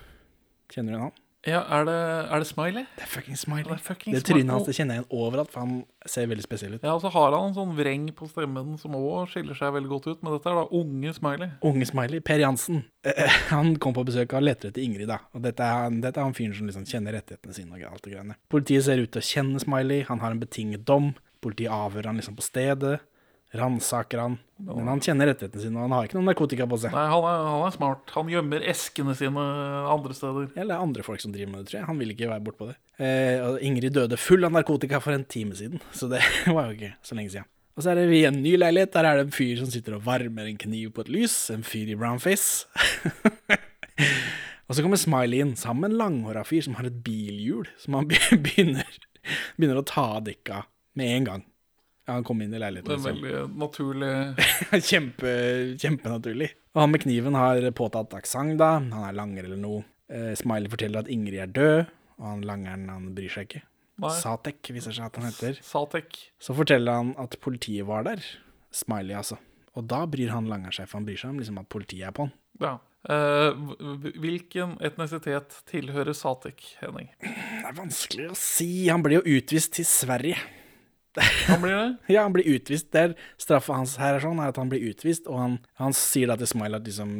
Speaker 1: Kjenner du han?
Speaker 2: Ja, er det, er det Smiley?
Speaker 1: Det er fucking Smiley.
Speaker 2: Det, er fucking
Speaker 1: Det trynet hans det kjenner jeg igjen overalt, for han ser veldig spesiell ut.
Speaker 2: Ja, og så har han en sånn vreng på stemmen som òg skiller seg veldig godt ut. Men dette er da unge Smiley.
Speaker 1: Unge Smiley, Per Jansen, eh, han kom på besøk og leter etter Ingrid, da. Og dette er, han- dette er han fyren som liksom kjenner rettighetene sine og alt det greiene. Politiet ser ut til å kjenne Smiley, han har en betinget dom. Politiet avhører han liksom på stedet, ransaker han. Men han kjenner rettighetene sine, og han har ikke noe narkotika på seg.
Speaker 2: Nei, han er, han er smart. Han gjemmer eskene sine andre steder.
Speaker 1: Eller andre folk som driver med det, tror jeg. Han vil ikke være bortpå det. Eh, Ingrid døde full av narkotika for en time siden, så det var jo ikke så lenge siden. Og så er det vi i en ny leilighet. Der er det en fyr som sitter og varmer en kniv på et lys. En fyr i brownface. og så kommer Smiley inn sammen med en langhåra fyr som har et bilhjul, som han begynner, begynner å ta av dekka med en gang. Ja, han kom inn i
Speaker 2: Det
Speaker 1: leiligheten.
Speaker 2: er
Speaker 1: liksom.
Speaker 2: veldig naturlig
Speaker 1: Kjempe, kjempenaturlig. Og han med kniven har påtatt aksent, da. Han er langer eller noe. Eh, Smiley forteller at Ingrid er død, og han langeren han bryr seg ikke.
Speaker 2: Nei.
Speaker 1: Satek viser seg at han heter.
Speaker 2: Satek.
Speaker 1: Så forteller han at politiet var der. Smiley, altså. Og da bryr han langeren seg, for han bryr seg om liksom at politiet er på han.
Speaker 2: Ja. Eh, hvilken etnisitet tilhører Satek, Henning?
Speaker 1: Det er vanskelig å si. Han ble jo utvist til Sverige.
Speaker 2: Han blir det?
Speaker 1: Ja, han blir utvist. Det er Straffa hans her er sånn er at han blir utvist, og han, han sier da til Smile at liksom,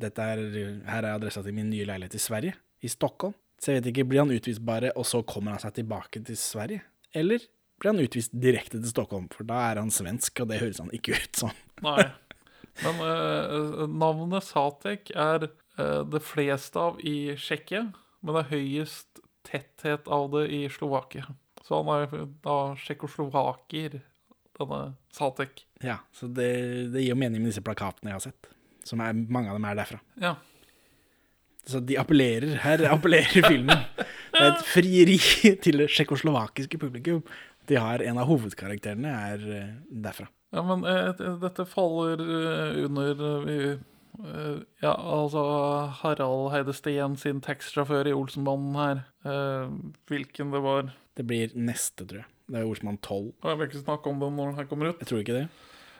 Speaker 1: dette er, her er adressa til min nye leilighet i Sverige, i Stockholm. Så jeg vet ikke, blir han utvist bare, og så kommer han seg tilbake til Sverige? Eller blir han utvist direkte til Stockholm, for da er han svensk, og det høres han ikke ut som.
Speaker 2: Nei. Men uh, navnet Satek er uh, det fleste av i Tsjekkia, men det er høyest tetthet av det i Slovakia. Så han er da tsjekkoslovaker, denne Satek.
Speaker 1: Ja, så det, det gir jo mening med disse plakatene jeg har sett, som er, mange av dem er derfra.
Speaker 2: Ja.
Speaker 1: Så de appellerer, her appellerer filmen. Det er et frieri til det tsjekkoslovakiske publikum. De har en av hovedkarakterene er eh, derfra.
Speaker 2: Ja, men eh, dette faller eh, under eh, eh, Ja, altså Harald Heide Steen sin taxisjåfør i Olsenbanden her. Eh, hvilken det var.
Speaker 1: Det blir neste, tror jeg. Det er Ordsmann 12.
Speaker 2: Jeg vil ikke snakke om den når den her kommer ut.
Speaker 1: Jeg tror ikke det.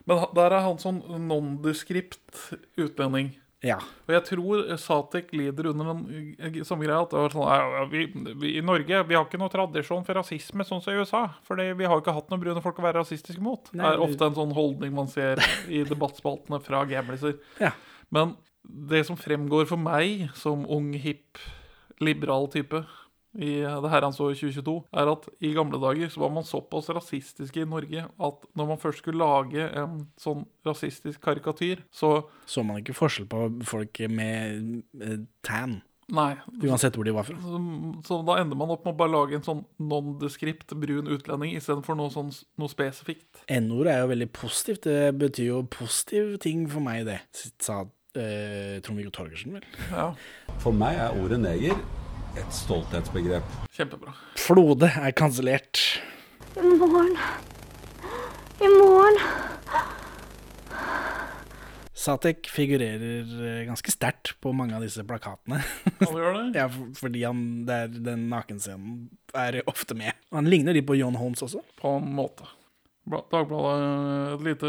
Speaker 2: Men der er han sånn nondescript utlending.
Speaker 1: Ja.
Speaker 2: Og jeg tror Satek lider under den eh, samme greia. At det var sånn, «Ja, ja, vi, vi, I Norge vi har ikke noe tradisjon for rasisme, sånn som i USA. For vi har ikke hatt noen brune folk å være rasistiske mot.
Speaker 1: Nei,
Speaker 2: det er ofte en sånn holdning man ser i debattspaltene fra gamliser.
Speaker 1: Ja.
Speaker 2: Men det som fremgår for meg som ung, hipp, liberal type i det her han så i 2022, er at i gamle dager så var man såpass rasistiske i Norge at når man først skulle lage en sånn rasistisk karikatyr, så
Speaker 1: Så man ikke forskjell på folk med eh, tan,
Speaker 2: Nei.
Speaker 1: uansett hvor de var fra.
Speaker 2: Så, så da ender man opp med å bare lage en sånn nondescript brun utlending istedenfor noe sånn noe spesifikt.
Speaker 1: N-ord er jo veldig positivt. Det betyr jo positive ting for meg, det, sa eh, Trond-Viggo Torgersen, vel.
Speaker 2: Ja,
Speaker 11: For meg er ordet neger et stolthetsbegrep.
Speaker 2: kjempebra.
Speaker 1: Flode er kansellert.
Speaker 9: I morgen. I morgen.
Speaker 1: Satek figurerer eh, ganske sterkt på mange av disse plakatene.
Speaker 2: Han gjør det?
Speaker 1: ja, for, fordi han, det er, den nakenscenen er ofte med. Han ligner litt på John Holmes også.
Speaker 2: På en måte. Bla- Dagbladet, Et lite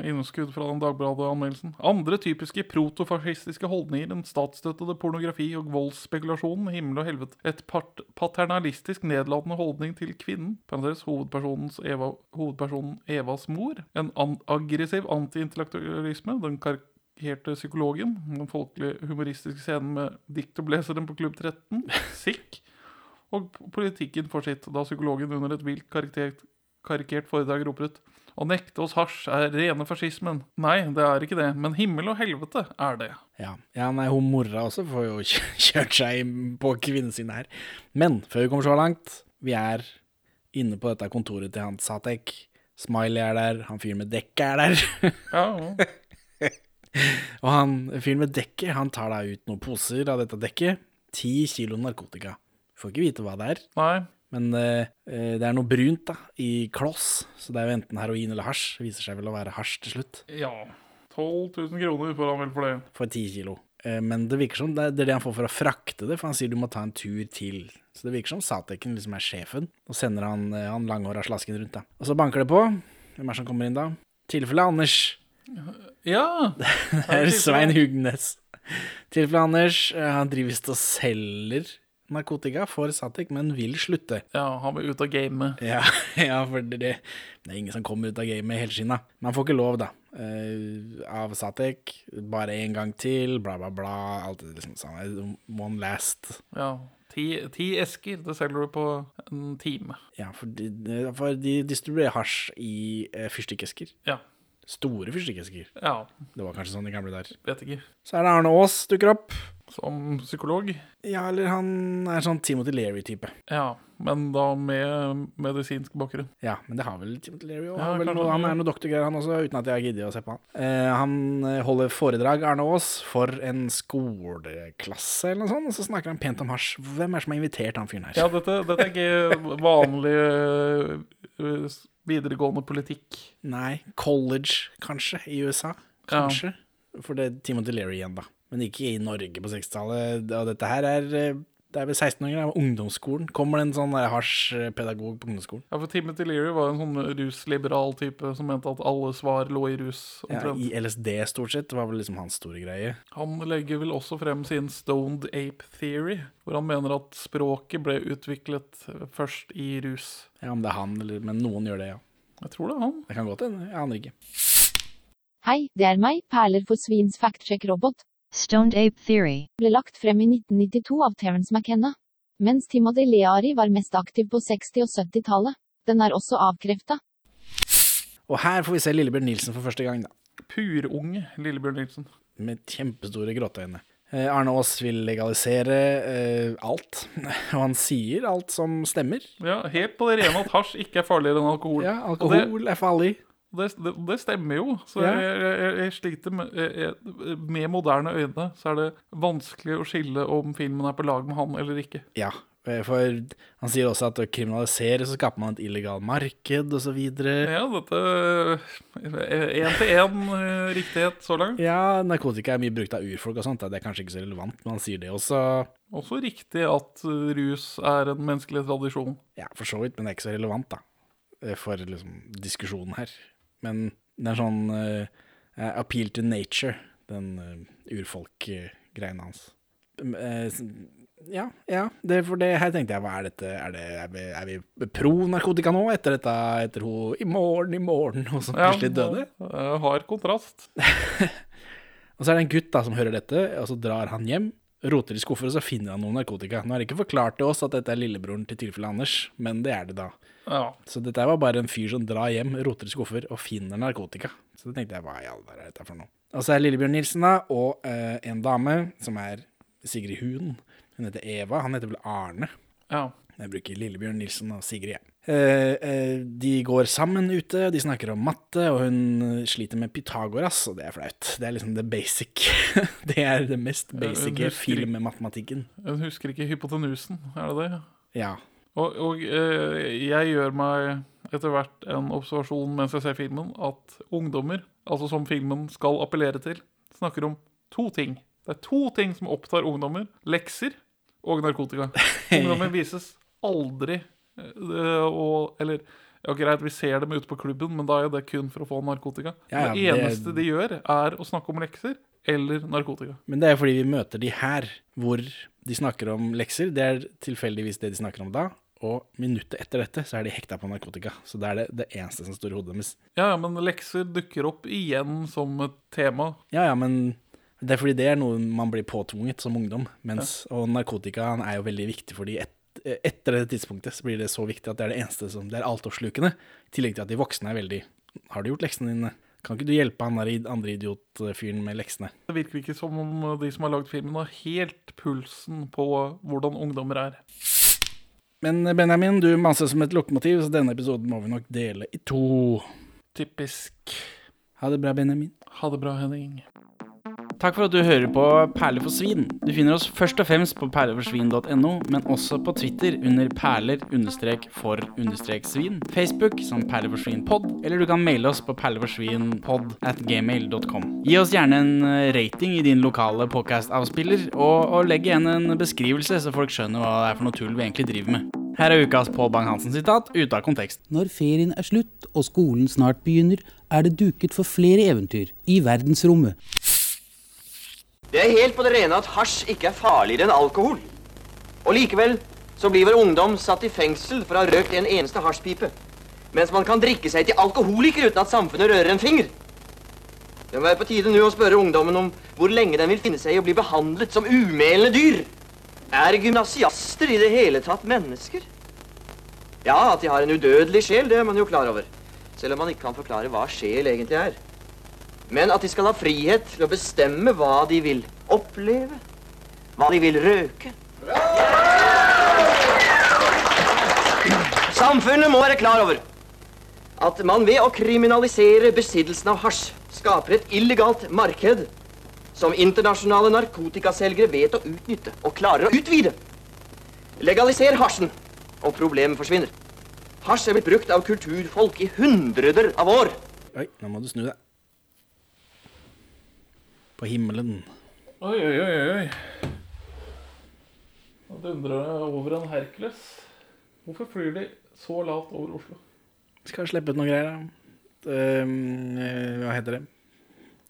Speaker 2: innskudd fra den Dagbladet-anmeldelsen. Andre typiske protofascistiske holdninger enn statsstøttede pornografi og voldsspekulasjon, himmel og helvete. Et paternalistisk nedlatende holdning til kvinnen, parentes hovedpersonens Eva, hovedpersonen Evas mor. En an aggressiv antiintellektualisme, den karikerte psykologen. Den folkelige humoristiske scenen med diktobleseren på Klubb 13. Sikk. Og politikken for sitt, da psykologen under et vilt karikert karikert foredrag roper ut Å nekte oss hasj er rene fascismen. Nei, det er ikke det, men himmel og helvete er det.
Speaker 1: Ja, ja nei, hun mora også får jo kjørt seg på kvinnesynet her. Men før vi kommer så langt, vi er inne på dette kontoret til han Satek. Smiley er der, han fyren med dekket er der.
Speaker 2: Ja, ja.
Speaker 1: Og han fyren med dekket, han tar da ut noen poser av dette dekket. Ti kilo narkotika. Får ikke vite hva det er.
Speaker 2: Nei.
Speaker 1: Men eh, eh, det er noe brunt da, i kloss, så det er jo enten heroin eller hasj. Det Viser seg vel å være hasj til slutt.
Speaker 2: Ja. 12 000 kroner får han vel for det.
Speaker 1: For 10 kilo. Eh, Men det virker som det er det han får for å frakte det, for han sier du må ta en tur til. Så det virker som Sateken liksom er sjefen, og sender han, eh, han langhåra slasken rundt. da. Og så banker det på. Hvem er det som kommer inn da? Tilfellet Anders.
Speaker 2: Ja!
Speaker 1: Det er Svein Hugnes. Tilfellet Anders. eh, Han driver visst og selger narkotika for Satek, men vil slutte.
Speaker 2: Ja, han vil ut av gamet.
Speaker 1: Ja, ja for det, det er ingen som kommer ut av gamet helskinna. Men han får ikke lov, da. Uh, av Satek. Bare en gang til, bla, bla, bla. Alt det liksom sånn. One last.
Speaker 2: Ja. Ti, ti esker, det selger du på en time.
Speaker 1: Ja, for de, for de distribuerer hasj i uh, fyrstikkesker.
Speaker 2: Ja.
Speaker 1: Store fyrstikkesker.
Speaker 2: Ja.
Speaker 1: Det var kanskje sånn i gamle der.
Speaker 2: Vet ikke.
Speaker 1: Så er det Arne Aas dukker opp.
Speaker 2: Som psykolog?
Speaker 1: Ja, eller han er sånn Timothy Leary-type.
Speaker 2: Ja, men da med medisinsk bakgrunn.
Speaker 1: Ja, men det har vel Timothy Leary òg.
Speaker 2: Ja,
Speaker 1: han, er noe- han er noe doktorgreier, han også, uten at jeg har giddet å se på han. Eh, han eh, holder foredrag, Arne Aas, for en skoleklasse eller noe sånt, og så snakker han pent om hasj. Hvem er det som har invitert han fyren her?
Speaker 2: Ja, dette, dette er ikke vanlig øh, videregående politikk.
Speaker 1: Nei, college, kanskje, i USA. Kanskje. For det er Timothy Leary igjen, da. Men ikke i Norge på 60-tallet. Og dette her er eh, Det er vel 16-åringer, det er ungdomsskolen. Kommer det en sånn der hasjpedagog på ungdomsskolen?
Speaker 2: Ja, for Timothy Leary var en sånn rusliberal type som mente at alle svar lå i rus.
Speaker 1: Ja. I LSD, stort sett, var vel liksom hans store greie.
Speaker 2: Han legger vel også frem sin stoned ape theory, hvor han mener at språket ble utviklet først i rus.
Speaker 1: Ja, Om det er han, eller Men noen gjør det, ja.
Speaker 2: Jeg tror det er han.
Speaker 1: Det kan godt hende. Jeg aner ikke.
Speaker 12: Hei, det er meg, Perler for svins fact-check-robot.
Speaker 13: Stoned Ape Theory.
Speaker 12: Ble lagt frem i 1992 av Terence McKenna. Mens Timothy Leari var mest aktiv på 60- og 70-tallet. Den er også avkrefta.
Speaker 1: Og her får vi se Lillebjørn Nilsen for første gang, da.
Speaker 2: Purunge Lillebjørn Nilsen.
Speaker 1: Med kjempestore gråteøyne. Eh, Arne Aas vil legalisere eh, alt, og han sier alt som stemmer.
Speaker 2: Ja, helt på det rene at hasj ikke er farligere enn alkohol.
Speaker 1: Ja,
Speaker 2: alkohol det-
Speaker 1: alkohol er farlig.
Speaker 2: Det, det, det stemmer jo. Så jeg, jeg, jeg sliter med, jeg, med moderne øyne så er det vanskelig å skille om filmen er på lag med han eller ikke.
Speaker 1: Ja, eh, for han sier også at å kriminalisere så skaper man et illegalt marked videre.
Speaker 2: Ja, dette Én til én riktighet så langt.
Speaker 1: Ja, narkotika er mye brukt av urfolk og sånt, det er kanskje ikke så relevant, men han sier det også.
Speaker 2: Også riktig at uh, rus er en menneskelig tradisjon.
Speaker 1: Ja, for så vidt, men det er ikke så relevant, da. eh, For liksom diskusjonen her. Men det er sånn uh, appeal to nature, den uh, urfolk-greien hans. Uh, ja, ja, det, for det her tenkte jeg, hva er dette, er, det, er, vi, er vi pro narkotika nå, etter dette, etter hun i morgen, i morgen, og så plutselig døde?
Speaker 2: uh, Hard kontrast.
Speaker 1: Og så er det en gutt da som hører dette, og så drar han hjem, roter i skuffer, og så finner han noe narkotika. Nå har det ikke forklart til oss at dette er lillebroren til tilfelle Anders, men det er det da.
Speaker 2: Ja.
Speaker 1: Så dette var bare en fyr som drar hjem, roter i skuffer og finner narkotika. Så da tenkte jeg, hva i all verden er dette for noe? Og så er Lillebjørn Nilsen da, og eh, en dame som er Sigrid Huen. Hun heter Eva, han heter vel Arne.
Speaker 2: Ja.
Speaker 1: Jeg bruker Lillebjørn Nilsen og Sigrid, jeg. Eh, eh, de går sammen ute, de snakker om matte, og hun sliter med Pythagoras, og det er flaut. Det er liksom det basic. det er det mest
Speaker 2: Hun
Speaker 1: basic
Speaker 2: husker-
Speaker 1: filmmatematikken.
Speaker 2: Hun husker ikke hypotenusen, er det det?
Speaker 1: Ja.
Speaker 2: Og, og eh, jeg gjør meg etter hvert en observasjon mens jeg ser filmen, at ungdommer, altså som filmen skal appellere til, snakker om to ting. Det er to ting som opptar ungdommer. Lekser og narkotika. Ungdommer vises aldri og Eller ja, greit, vi ser dem ute på klubben, men da er det kun for å få narkotika.
Speaker 1: Ja, ja,
Speaker 2: det
Speaker 1: det-
Speaker 2: eneste de gjør, er å snakke om lekser eller narkotika.
Speaker 1: Men det er fordi vi møter de her, hvor de snakker om lekser. Det er tilfeldigvis det de snakker om da. Og minuttet etter dette så er de hekta på narkotika. Så det er det, det eneste som står i hodet deres.
Speaker 2: Ja, ja, men lekser dukker opp igjen som et tema.
Speaker 1: Ja, ja, men det er fordi det er noe man blir påtvunget som ungdom. Mens, Og narkotika er jo veldig viktig for de et, etter det tidspunktet så blir det så viktig at det er det eneste som Det er altoppslukende. I tillegg til at de voksne er veldig Har du gjort leksene dine? Kan ikke du hjelpe han andre idiotfyren med leksene?
Speaker 2: Det virker ikke som om de som har lagd filmen, har helt pulsen på hvordan ungdommer er.
Speaker 1: Men Benjamin, du maser som et lokomotiv, så denne episoden må vi nok dele i to.
Speaker 2: Typisk.
Speaker 1: Ha det bra, Benjamin.
Speaker 2: Ha det bra, Henning.
Speaker 1: Takk for at du hører på Perler for svin. Du finner oss først og fremst på perleforsvin.no, men også på Twitter under perler-for-svin, Facebook som perleforsvinpod, eller du kan maile oss på perleforsvinpod at gmail.com. Gi oss gjerne en eh, rating i din lokale podcast-avspiller, og, og legg igjen en beskrivelse, så folk skjønner hva det er for noe tull vi egentlig driver med. Her er ukas Pål Bang-Hansen-sitat ute av kontekst.
Speaker 14: Når ferien er slutt og skolen snart begynner, er det duket for flere eventyr i verdensrommet.
Speaker 15: Det er helt på det rene at hasj ikke er farligere enn alkohol. Og likevel så blir vår ungdom satt i fengsel for å ha røkt en eneste hasjpipe. Mens man kan drikke seg til alkoholiker uten at samfunnet rører en finger. Det må være på tide nå å spørre ungdommen om hvor lenge den vil finne seg i å bli behandlet som umelende dyr. Er gymnasiaster i det hele tatt mennesker? Ja, at de har en udødelig sjel, det er man jo klar over. Selv om man ikke kan forklare hva sjel egentlig er. Men at de skal ha frihet til å bestemme hva de vil oppleve, hva de vil røke. Samfunnet må være klar over at man ved å kriminalisere besittelsen av hasj skaper et illegalt marked som internasjonale narkotikaselgere vet å utnytte og klarer å utvide. Legaliser hasjen, og problemet forsvinner. Hasj er blitt brukt av kulturfolk i hundreder av år.
Speaker 1: Oi, nå må du snu deg. På himmelen.
Speaker 2: Oi, oi, oi, oi. Nå dundrer det over en Hercules. Hvorfor flyr de så lavt over Oslo?
Speaker 1: Skal slippe ut noen greier, da. Eh, hva heter det?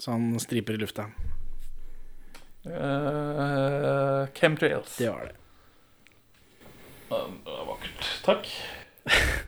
Speaker 1: Sånn striper i lufta.
Speaker 2: Uh, chemtrails.
Speaker 1: Det var det.
Speaker 2: Det var vakkert. Takk.